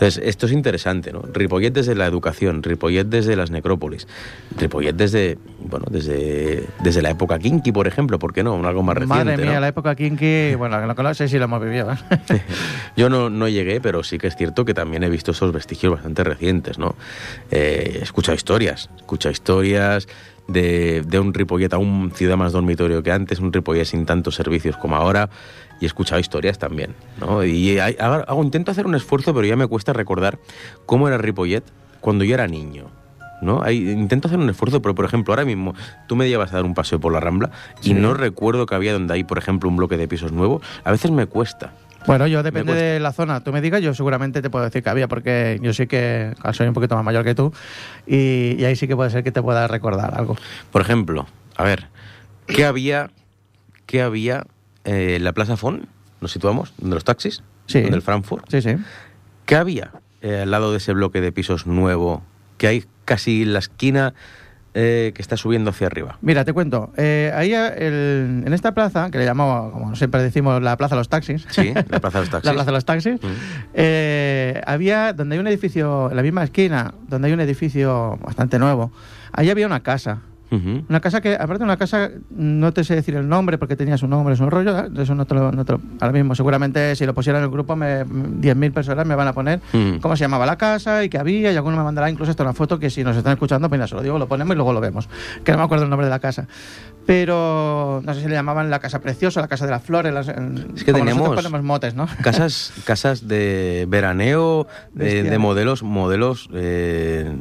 Entonces, esto es interesante, ¿no? Ripollet desde la educación, Ripollet desde las necrópolis, Ripollet desde, bueno, desde, desde la época kinky, por ejemplo, ¿por qué no? Un algo más reciente, Madre mía, ¿no? la época kinky, bueno, lo que no sé si lo hemos vivido. ¿eh? Yo no, no llegué, pero sí que es cierto que también he visto esos vestigios bastante recientes, ¿no? Eh, he escuchado historias, he escuchado historias de, de un Ripollet, aún ciudad más dormitorio que antes, un Ripollet sin tantos servicios como ahora, y he escuchado historias también, ¿no? Y hay- hago- intento hacer un esfuerzo, pero ya me cuesta recordar cómo era Ripollet cuando yo era niño. ¿No? Hay- intento hacer un esfuerzo, pero por ejemplo, ahora mismo tú me llevas a dar un paseo por la Rambla y Sí. no recuerdo que había donde hay, por ejemplo, un bloque de pisos nuevo. A veces me cuesta. Bueno, yo depende de la zona. Tú me digas, yo seguramente te puedo decir que había, porque yo sí que soy un poquito más mayor que tú y, y ahí sí que puede ser que te pueda recordar algo. Por ejemplo, a ver, ¿qué había, qué había eh, en la Plaza Fon? ¿Nos situamos? ¿Donde los taxis? Sí. ¿Donde el Frankfurt? Sí, sí. ¿Qué había eh, al lado de ese bloque de pisos nuevo que hay casi en la esquina eh, que está subiendo hacia arriba? Mira, te cuento. Eh, ahí el- en esta plaza, que le llamamos, como siempre decimos, la Plaza de los Taxis. Sí, la Plaza de los Taxis. la Plaza de los Taxis. Mm. eh, había, donde hay un edificio, en la misma esquina, donde hay un edificio bastante nuevo, ahí había una casa. Ujú. Una casa que, aparte de una casa, no te sé decir el nombre porque tenía su nombre, su rollo, ¿eh? eso no te, lo, no te lo- Ahora mismo, seguramente si lo pusiera en el grupo, me- 10.000 personas me van a poner cómo se llamaba la casa y qué había, y alguno me mandará incluso hasta una foto que si nos están escuchando, pues mira, se lo digo, lo ponemos y luego lo vemos. Que no me acuerdo el nombre de la casa. Pero no sé si le llamaban la casa preciosa, la casa de las flores. las- Es que nosotros ponemos motes, ¿no? Casas, casas de veraneo, de, de modelos, modelos, eh,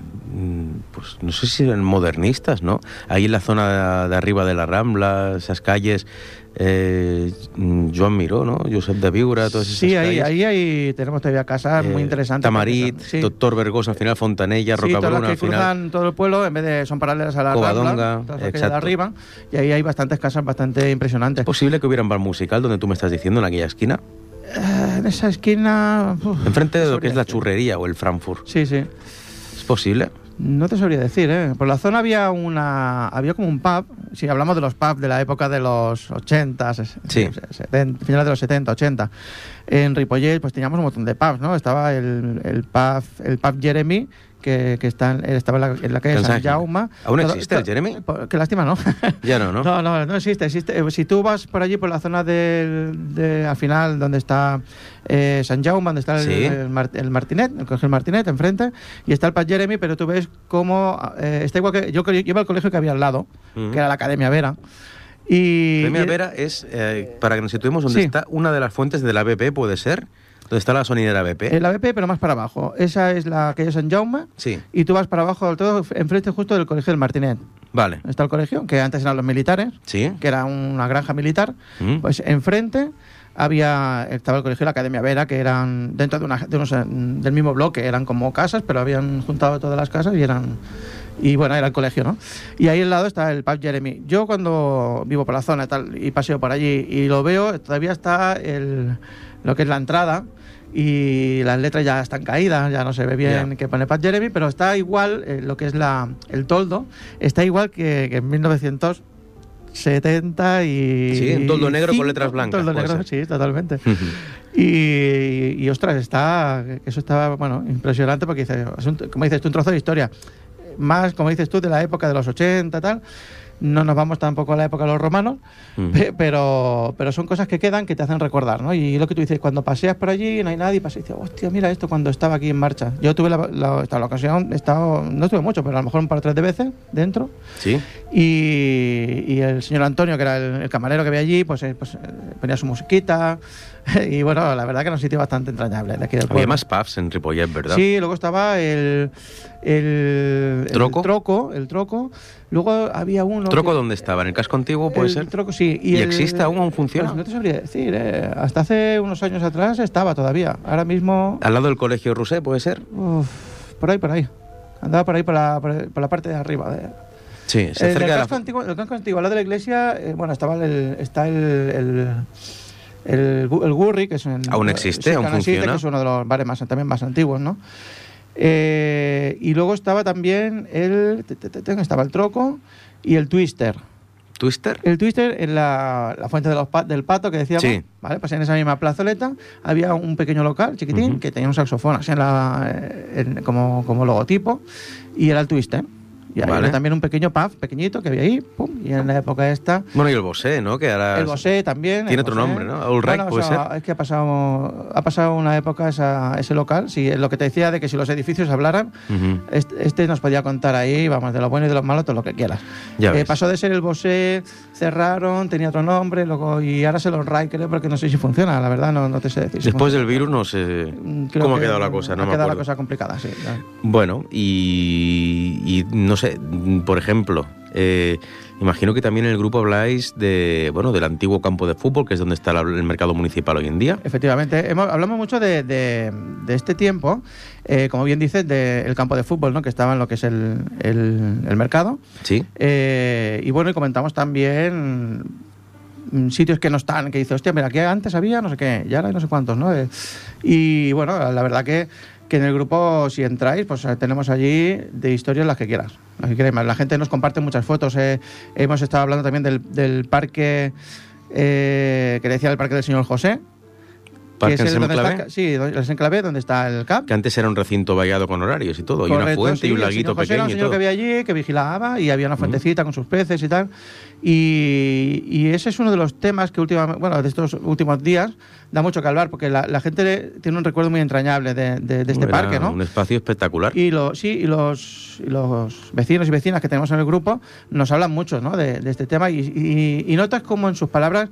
pues no sé si eran modernistas, ¿no? Ahí en la zona de, arriba de la Rambla, esas calles, eh, mm, Joan Miró, ¿no? Josep de Viura, todas esas Sí, ahí, ahí, ahí tenemos todavía casas muy Eh, interesantes. Tamarit, Sí. Doctor Vergosa, al final Fontanella, Sí, todas las Rocabruna, que al final. cruzan todo el pueblo, en vez de son paralelas a la Covadonga, todas de arriba, y ahí hay bastantes casas bastante impresionantes. ¿Es posible que hubiera un bar musical donde tú me estás diciendo, en aquella esquina? Eh, en esa esquina... uf, Enfrente de lo que es la churrería o el Frankfurt. Sí, sí. ¿Es posible? No te sabría decir, ¿eh? Por la zona había una... Había como un pub, si hablamos de los pubs de la época de los 80, ses- Sí. finales de los 70, 80. En Ripollet pues teníamos un montón de pubs, ¿no? Estaba el, el pub el pub Jeremy, que, que está en- estaba en la, en la calle San San. Jaume. ¿Aún existe el Jeremy? Qué lástima, ¿no? Ya no, ¿no? No, no, no existe. existe. Eh, Si tú vas por allí, por la zona del, de, al final, donde está eh, San Jaume, donde está el, Sí. el, Mar- el Martinet, el colegio Martinet, enfrente, y está el Pat Jeremy, pero tú ves cómo eh, está igual que yo, yo iba al colegio que había al lado, Ujú. que era la Academia Vera. Y, y- Vera es, eh, para que nos situemos, donde Sí. está una de las fuentes de la BP, ¿puede ser? Donde está la sonidera BP. el ABP, pero más para abajo. Esa es la calle San Jaume, Sí, y tú vas para abajo del todo, enfrente justo del colegio del Martinet. vale. Está el colegio, que antes eran los militares, Sí. que era una granja militar. Mm. Pues enfrente había estaba el colegio y la Academia Vera, que eran dentro de, una, de unos, eh, del mismo bloque, eran como casas, pero habían juntado todas las casas y eran y bueno, era el colegio, ¿no? Y ahí al lado está el pub Jeremy. Yo cuando vivo por la zona y tal y paseo por allí y lo veo, todavía está el, lo que es la entrada y las letras ya están caídas, ya no se ve bien Ya. que pone Pat Jeremy, pero está igual eh, lo que es la, el toldo, está igual que, que en 1970 y... Sí, un toldo negro con letras un blancas, toldo negro, ser. sí, totalmente. Y, y, ostras, está, eso está, bueno, impresionante porque dice, es un- como dices tú, un trozo de historia. Más, como dices tú, de la época de los 80 tal. No nos vamos tampoco a la época de los romanos, pe- pero, pero son cosas que quedan que te hacen recordar, ¿no? Y lo que tú dices, cuando paseas por allí no hay nadie, pasas y dices, hostia, mira esto cuando estaba aquí en marcha. Yo tuve la, la, esta- la ocasión, he estado, no estuve mucho, pero a lo mejor un par o tres de veces dentro. Sí. Y, y el señor Antonio, que era el, el camarero que había allí, pues, eh, pues, eh, ponía su musiquita. Y bueno, la verdad que era un sitio bastante entrañable de aquí del Había pueblo. más pubs en Ripollet, ¿verdad? Sí, luego estaba el, el, el ¿Troco? troco, el troco. Luego había uno. ¿Troco que- dónde estaba? ¿En el casco antiguo puede el ser? troco, sí. ¿Y el- existe aún? ¿Aún funciona? Pues no te sabría decir. eh. Hasta hace unos años atrás estaba todavía. Ahora mismo. ¿Al lado del colegio Rusé puede ser? uf, por ahí, por ahí. Andaba por ahí, por la, por, la parte de arriba. de- Sí, se Eh, acerca el, la... casco antiguo, el casco antiguo, al lado de la iglesia, eh, bueno, estaba el, está el, el, el, el Gurri, que es un... ¿Aún existe? ¿Aún existe, funciona? que es uno de los bares más, también más antiguos, ¿no? Eh, y luego estaba también el... Estaba el Troco y el Twister. ¿Twister? El Twister en la, la fuente de los pa- del pato que decíamos, Sí. ¿vale? Pues en esa misma plazoleta había un pequeño local chiquitín que tenía un saxofón así en la, eh, en- como, como logotipo y era el Twister. Y Vale. había también un pequeño pub pequeñito que había ahí, pum, y en la época esta Bueno, y el Bosé, ¿no? Que ahora... el Bosé también. Tiene otro Bosé. nombre, ¿no? All Right, Bueno, ¿puede o sea, ser? Es que ha pasado, ha pasado una época esa- ese local. Sí, lo que te decía de que si los edificios hablaran, Ujú. este, este nos podía contar ahí, vamos, de lo bueno y de lo malo, todo lo que quieras. Ya Eh, pasó de ser el Bosé, cerraron, tenía otro nombre, luego y ahora es el All Right, creo, porque no sé si funciona, la verdad, no, no te sé decir. si Después del funciona. virus no sé Mm, creo cómo ha que quedado la cosa, no ha me quedado acuerdo. la cosa complicada, sí. Bueno, y, y no sé, mm, por ejemplo, eh, imagino que también en el grupo habláis de, bueno, del antiguo campo de fútbol, que es donde está el mercado municipal hoy en día. Efectivamente, hemos- hablamos mucho de, de- de este tiempo, eh, como bien dices, del campo de fútbol, ¿no? que estaba en lo que es el, el- el mercado. Sí. Eh, y bueno, y comentamos también mm, sitios que no están, que dice, hostia, mira, aquí antes había no sé qué, y ahora hay no sé cuántos, ¿no? Y bueno, la verdad que, que en el grupo, si entráis, pues eh, tenemos allí de historias las que quieras, las que más. La gente nos comparte muchas fotos. eh, hemos estado hablando también del, parque, eh, que decía el parque del señor José. Parque que es el está sí, el enclave donde está el CAP. que antes era un recinto vallado con horarios y todo, y una fuente sí, y un laguito José era pequeño un y señor todo. que había allí, que vigilaba y había una fuentecita con sus peces y tal. Y, y ese es uno de los temas que últimamente, bueno, de estos últimos días da mucho que hablar porque la, la gente tiene un recuerdo muy entrañable de, de- de este Era parque, ¿no? Un espacio espectacular. Y, lo, sí, y los, y los vecinos y vecinas que tenemos en el grupo nos hablan mucho ¿no? de, de este tema y, y- y notas como en sus palabras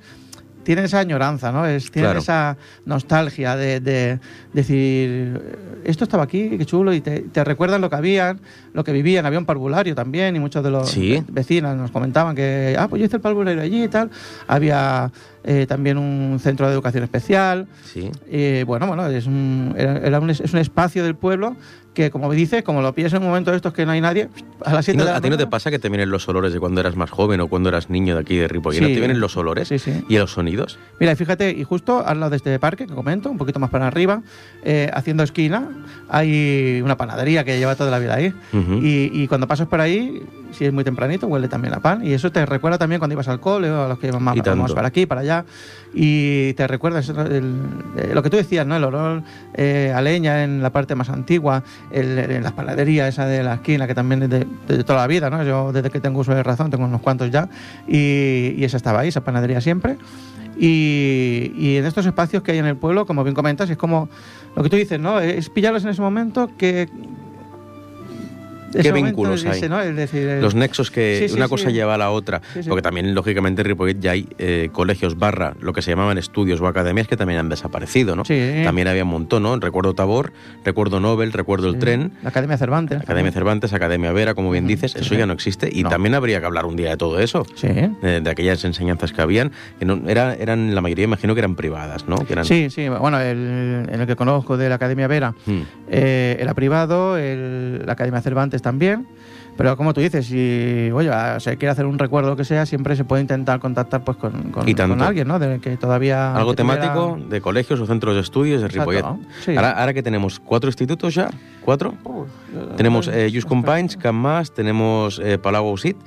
tiene esa añoranza, ¿no? Es, tiene Claro. esa nostalgia de, de decir, esto estaba aquí, qué chulo, y te, te recuerdan lo que habían, lo que vivían. Había un parvulario también, y muchos de los Sí. vecinos nos comentaban que, ah, pues yo hice el parvulario allí y tal. Había eh, también un centro de educación especial. Sí. Eh, bueno, bueno, es un, era, era un, es un espacio del pueblo que, como dices, como lo piensas en un momento de estos que no hay nadie, a las ¿Y 7 no- de la ¿A ti no te pasa que te vienen los olores de cuando eras más joven o cuando eras niño de aquí de Ripollet? ¿No Sí. te vienen los olores Sí, sí. y los sonidos? Mira, y fíjate, y justo al lado de este parque que comento, un poquito más para arriba, eh, haciendo esquina, hay una panadería que lleva toda la vida ahí. Y cuando pasas por ahí, si es muy tempranito, huele también a pan. Y eso te recuerda también cuando ibas al cole o a los que tanto. vamos para aquí, para allá. Y te recuerda eso, el- eh, lo que tú decías, ¿no? El olor eh, a leña en la parte más antigua, el, en la panadería esa de la esquina, que también es de, de toda la vida, ¿no? Yo desde que tengo uso de razón, tengo unos cuantos ya. Y, y esa estaba ahí, esa panadería siempre. Y, y en estos espacios que hay en el pueblo, como bien comentas, es como lo que tú dices, ¿no? Es pillarlos en ese momento que... ¿Qué vínculos hay? ¿no? Es decir, el- Los nexos que Sí, sí, una cosa lleva a la otra. Porque también, lógicamente, en Ripollet ya hay eh, colegios barra, lo que se llamaban estudios o academias que también han desaparecido, ¿no? Sí. También había un montón, ¿no? Recuerdo Tabor, recuerdo Nobel, recuerdo el tren. La Academia Cervantes. Academia Cervantes, Academia Vera, como bien dices, eso ya no existe. Y No. también habría que hablar un día de todo eso. Sí. De, de aquellas enseñanzas que habían, que no, era, eran, la mayoría imagino que eran privadas, ¿no? Que eran, Sí, sí. Bueno, el, en el que conozco de la Academia Vera Mm. eh, era privado, el- la Academia Cervantes también. Pero como tú dices, si oye, ah, se quiere hacer un recuerdo que sea, siempre se puede intentar contactar pues con, con- con alguien, ¿no? De que todavía Algo que tuviera- temático de colegios o centros de estudios de Ripollet. sí. Ahora, ahora que tenemos cuatro institutos ya, cuatro. Tenemos eh, Just Companys, Camp Mas, tenemos eh, Palau Ausit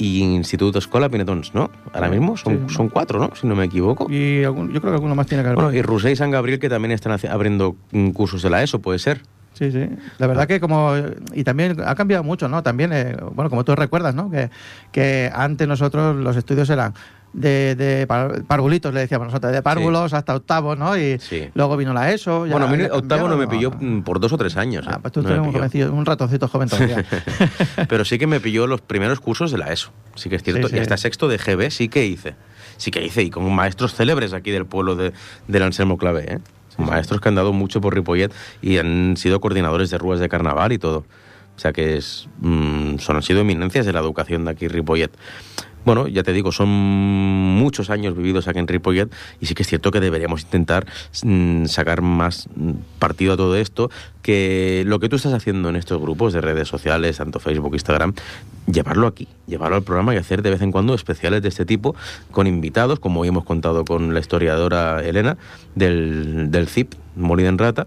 y Instituto Escola Pinetons, ¿no? Ahora mismo son, sí. son cuatro, ¿no? Si no me equivoco. Y algún- yo creo que alguno más tiene que haber. Bueno, y Rusé y San Gabriel que también están abriendo cursos de la ESO, puede ser. Sí, sí. La verdad que como... Y también ha cambiado mucho, ¿no? También, eh, bueno, como tú recuerdas, ¿no? Que, que antes nosotros los estudios eran de, de par- parvulitos, le decíamos nosotros, de párvulos hasta octavos, ¿no? Y Sí. luego vino la ESO. bueno, a mí octavo no me pilló mm, por dos o tres años. Ah, eh. pues tú No eres un, pilló. jovencillo, un ratoncito joven todavía. Pero sí que me pilló los primeros cursos de la ESO. Sí que es cierto. Sí. Y hasta sexto de GB sí que hice. Sí que hice. Y con maestros célebres aquí del pueblo de, del Anselmo Clavé. ¿eh? Maestros que han dado mucho por Ripollet y han sido coordinadores de ruas de carnaval y todo. O sea que es, mm, son, han sido eminencias de la educación de aquí Ripollet. Bueno, ya te digo, son muchos años vividos aquí en Ripollet y sí que es cierto que deberíamos intentar mm, sacar más mm, partido a todo esto, que lo que tú estás haciendo en estos grupos de redes sociales, tanto Facebook, Instagram, llevarlo aquí, llevarlo al programa y hacer de vez en cuando especiales de este tipo con invitados, como hoy hemos contado con la historiadora Elena del, del CIP, Molida en Rata,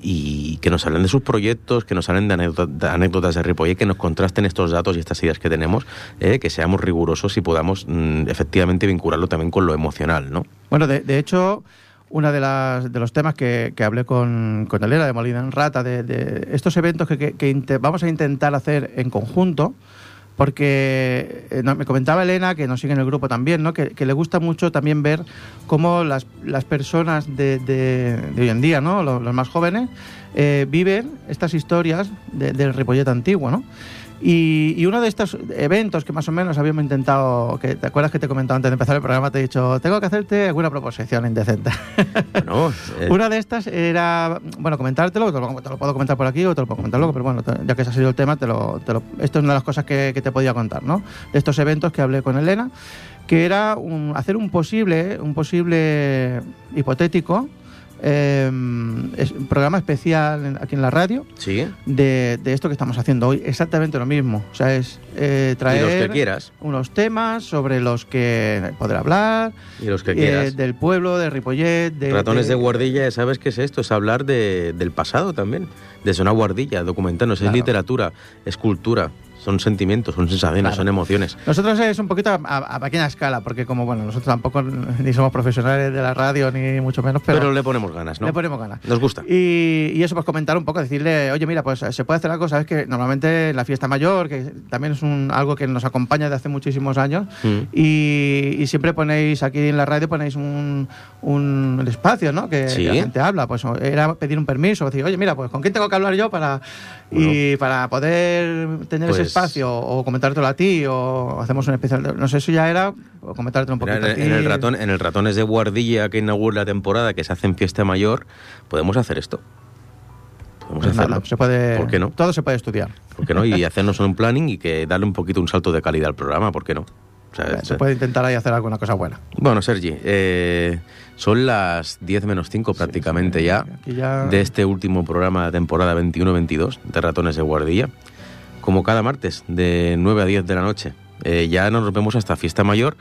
y que nos hablen de sus proyectos, que nos hablen de, anécdota- de anécdotas de Ripollet, que nos contrasten estos datos y estas ideas que tenemos, eh, que seamos rigurosos y podamos mm, efectivamente vincularlo también con lo emocional, ¿no? Bueno, de, hecho, uno de, las, de los temas que, hablé con, con Elena de Molina en Rata, de, estos eventos que, vamos a intentar hacer en conjunto, porque eh, me comentaba Elena, que nos sigue en el grupo también, ¿no? que, le gusta mucho también ver cómo las, las personas de, de- hoy en día, ¿no? los más jóvenes, eh, viven estas historias de- del Ripollet antiguo. ¿no? Y, y uno de estos eventos que más o menos habíamos intentado, que te acuerdas que te comentaba antes de empezar el programa, te he dicho, tengo que hacerte alguna proposición indecente. Bueno, eh, Una de estas era, bueno, comentártelo, te lo, te lo puedo comentar por aquí o te lo puedo comentar luego, pero bueno, ya que se ha salido el tema, te lo, te lo- esto es una de las cosas que, que te podía contar, ¿no? De estos eventos que hablé con Elena, que era un- hacer un posible, un posible hipotético eh, es- un programa especial en- aquí en la radio sí, de, de esto que estamos haciendo hoy, exactamente lo mismo. O sea, es eh, traer los que quieras, unos temas sobre los que poder hablar, y los que eh, quieras. del pueblo, de Ripollet, de... Ratones de, de- guardilla, sabes qué es esto, es hablar de, del pasado también, de una guardilla, documentarnos, Claro. es literatura, es cultura, son sentimientos, son sensaciones, Claro. son emociones. Nosotros es un poquito a, a- a pequeña escala, porque como, bueno, nosotros tampoco ni somos profesionales de la radio, ni mucho menos, pero, Pero, le ponemos ganas, ¿no? le ponemos ganas. Nos gusta. Y, y eso, pues comentar un poco, decirle, oye, mira, pues se puede hacer algo, sabes que normalmente la fiesta mayor, que también es un, algo que nos acompaña de hace muchísimos años, Mm. y, y siempre ponéis aquí en la radio, ponéis un, un espacio, ¿no? Que, Sí. que la gente habla, pues era pedir un permiso, decir, oye, mira, pues con quién tengo que hablar yo para, y para poder tener Pues- ese espacio, o comentártelo a ti, o hacemos un especial. de- No sé, eso ya era, o comentártelo un poquito a en, ti. en el ratón, en el Ratones de Guardilla que inaugura la temporada, que se hace en fiesta mayor, podemos hacer esto. Podemos Pues hacerlo. nada, se puede, ¿Por qué no? Todo se puede estudiar. ¿Por qué no? Y hacernos un planning y que darle un poquito un salto de calidad al programa, ¿por qué no? O sea, se puede intentar ahí hacer alguna cosa buena. Bueno, Sergi, eh, son las 10 menos 5 prácticamente sí, ya, aquí ya- de este último programa de temporada 21-22 de Ratones de Guardilla. Como cada martes, de 9 a 10 de la noche. Eh, ya nos vemos hasta Fiesta Mayor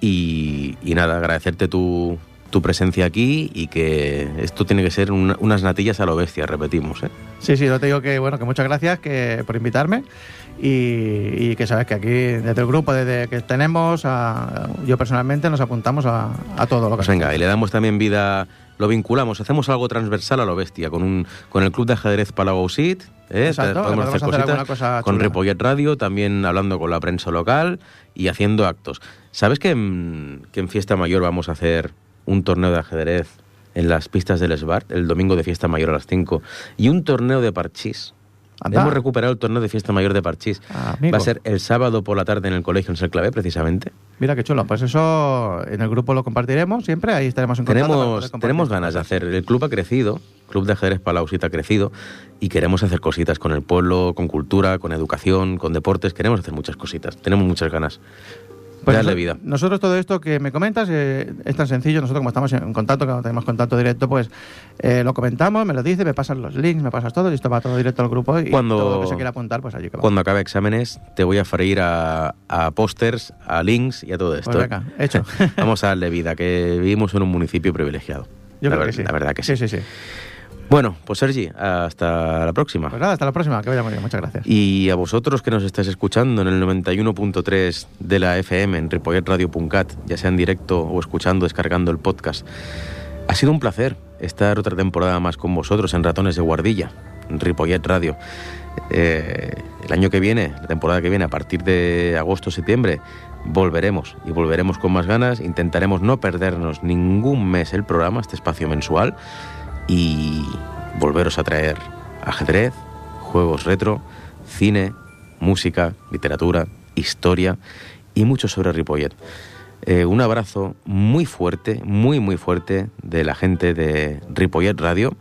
y, y nada, agradecerte tu, tu presencia aquí y que esto tiene que ser una- unas natillas a lo bestia, repetimos. ¿eh? Sí, sí, yo te digo que, bueno, que muchas gracias que, por invitarme y, y que sabes que aquí, desde el grupo, desde que tenemos, a- yo personalmente nos apuntamos a, a todo lo que Pues venga, y le damos también vida, lo vinculamos, hacemos algo transversal a lo bestia, con un con el Club de Ajedrez Palau Ausit, ¿eh? Exacto, podemos podemos hacer cositas, con chula. Ripollet Radio, también hablando con la prensa local y haciendo actos. ¿Sabes que en, que en Fiesta Mayor vamos a hacer un torneo de ajedrez en las pistas del Esbar, el domingo de Fiesta Mayor a las 5, y un torneo de parchís? Anda. Hemos recuperado el torneo de Fiesta Mayor de parchís. Ah. Va a ser el sábado por la tarde en el colegio en Ser Clavé, precisamente. Mira qué chulo. Pues eso en el grupo lo compartiremos siempre. Ahí estaremos en contacto. Tenemos, tenemos ganas de hacer. El club ha crecido, el Club de Ajedrez Palausita ha crecido y queremos hacer cositas con el pueblo, con cultura, con educación, con deportes. Queremos hacer muchas cositas. Tenemos muchas ganas. Pues Darle noso- vida. Nosotros todo esto que me comentas eh, es tan sencillo. Nosotros como estamos en contacto, que no tenemos contacto directo, pues eh, lo comentamos, me lo dices, me pasas los links, me pasas todo y esto va todo directo al grupo y Cuando- todo lo que se quiera apuntar, pues allí que va. Cuando acabe exámenes, te voy a freír a, a pósters, a links y a todo esto. Pues ¿eh? hecho. Vamos a darle vida, que vivimos en un municipio privilegiado. Yo la, creo ver- que sí. la verdad que sí. sí. Sí, sí, Bueno, pues Sergi, hasta la próxima. Pues nada, hasta la próxima. Que vaya muy bien. Muchas gracias. Y a vosotros que nos estáis escuchando en el 91.3 de la FM en ripolletradio.cat, ya sea en directo o escuchando, descargando el podcast. Ha sido un placer estar otra temporada más con vosotros en Ratones de Guardilla, en Ripollet Radio. Eh, el año que viene, la temporada que viene, a partir de agosto-septiembre, volveremos y volveremos con más ganas. Intentaremos no perdernos ningún mes el programa, este espacio mensual, y volveros a traer ajedrez, juegos retro, cine, música, literatura, historia y mucho sobre Ripollet. Eh, un abrazo muy fuerte, muy muy fuerte de la gente de Ripollet Radio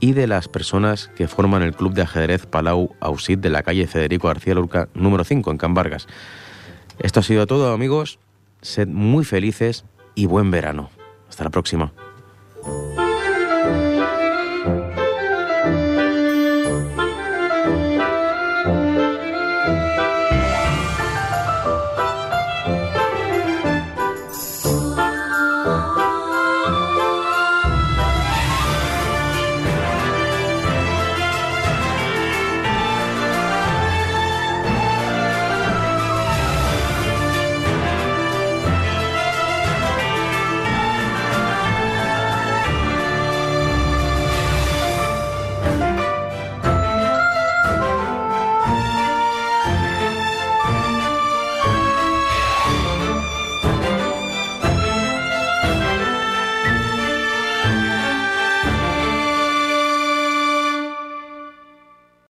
y de las personas que forman el club de ajedrez Palau Ausit de la calle Federico García Lorca número 5 en Can. Esto ha sido todo amigos, sed muy felices y buen verano. Hasta la próxima.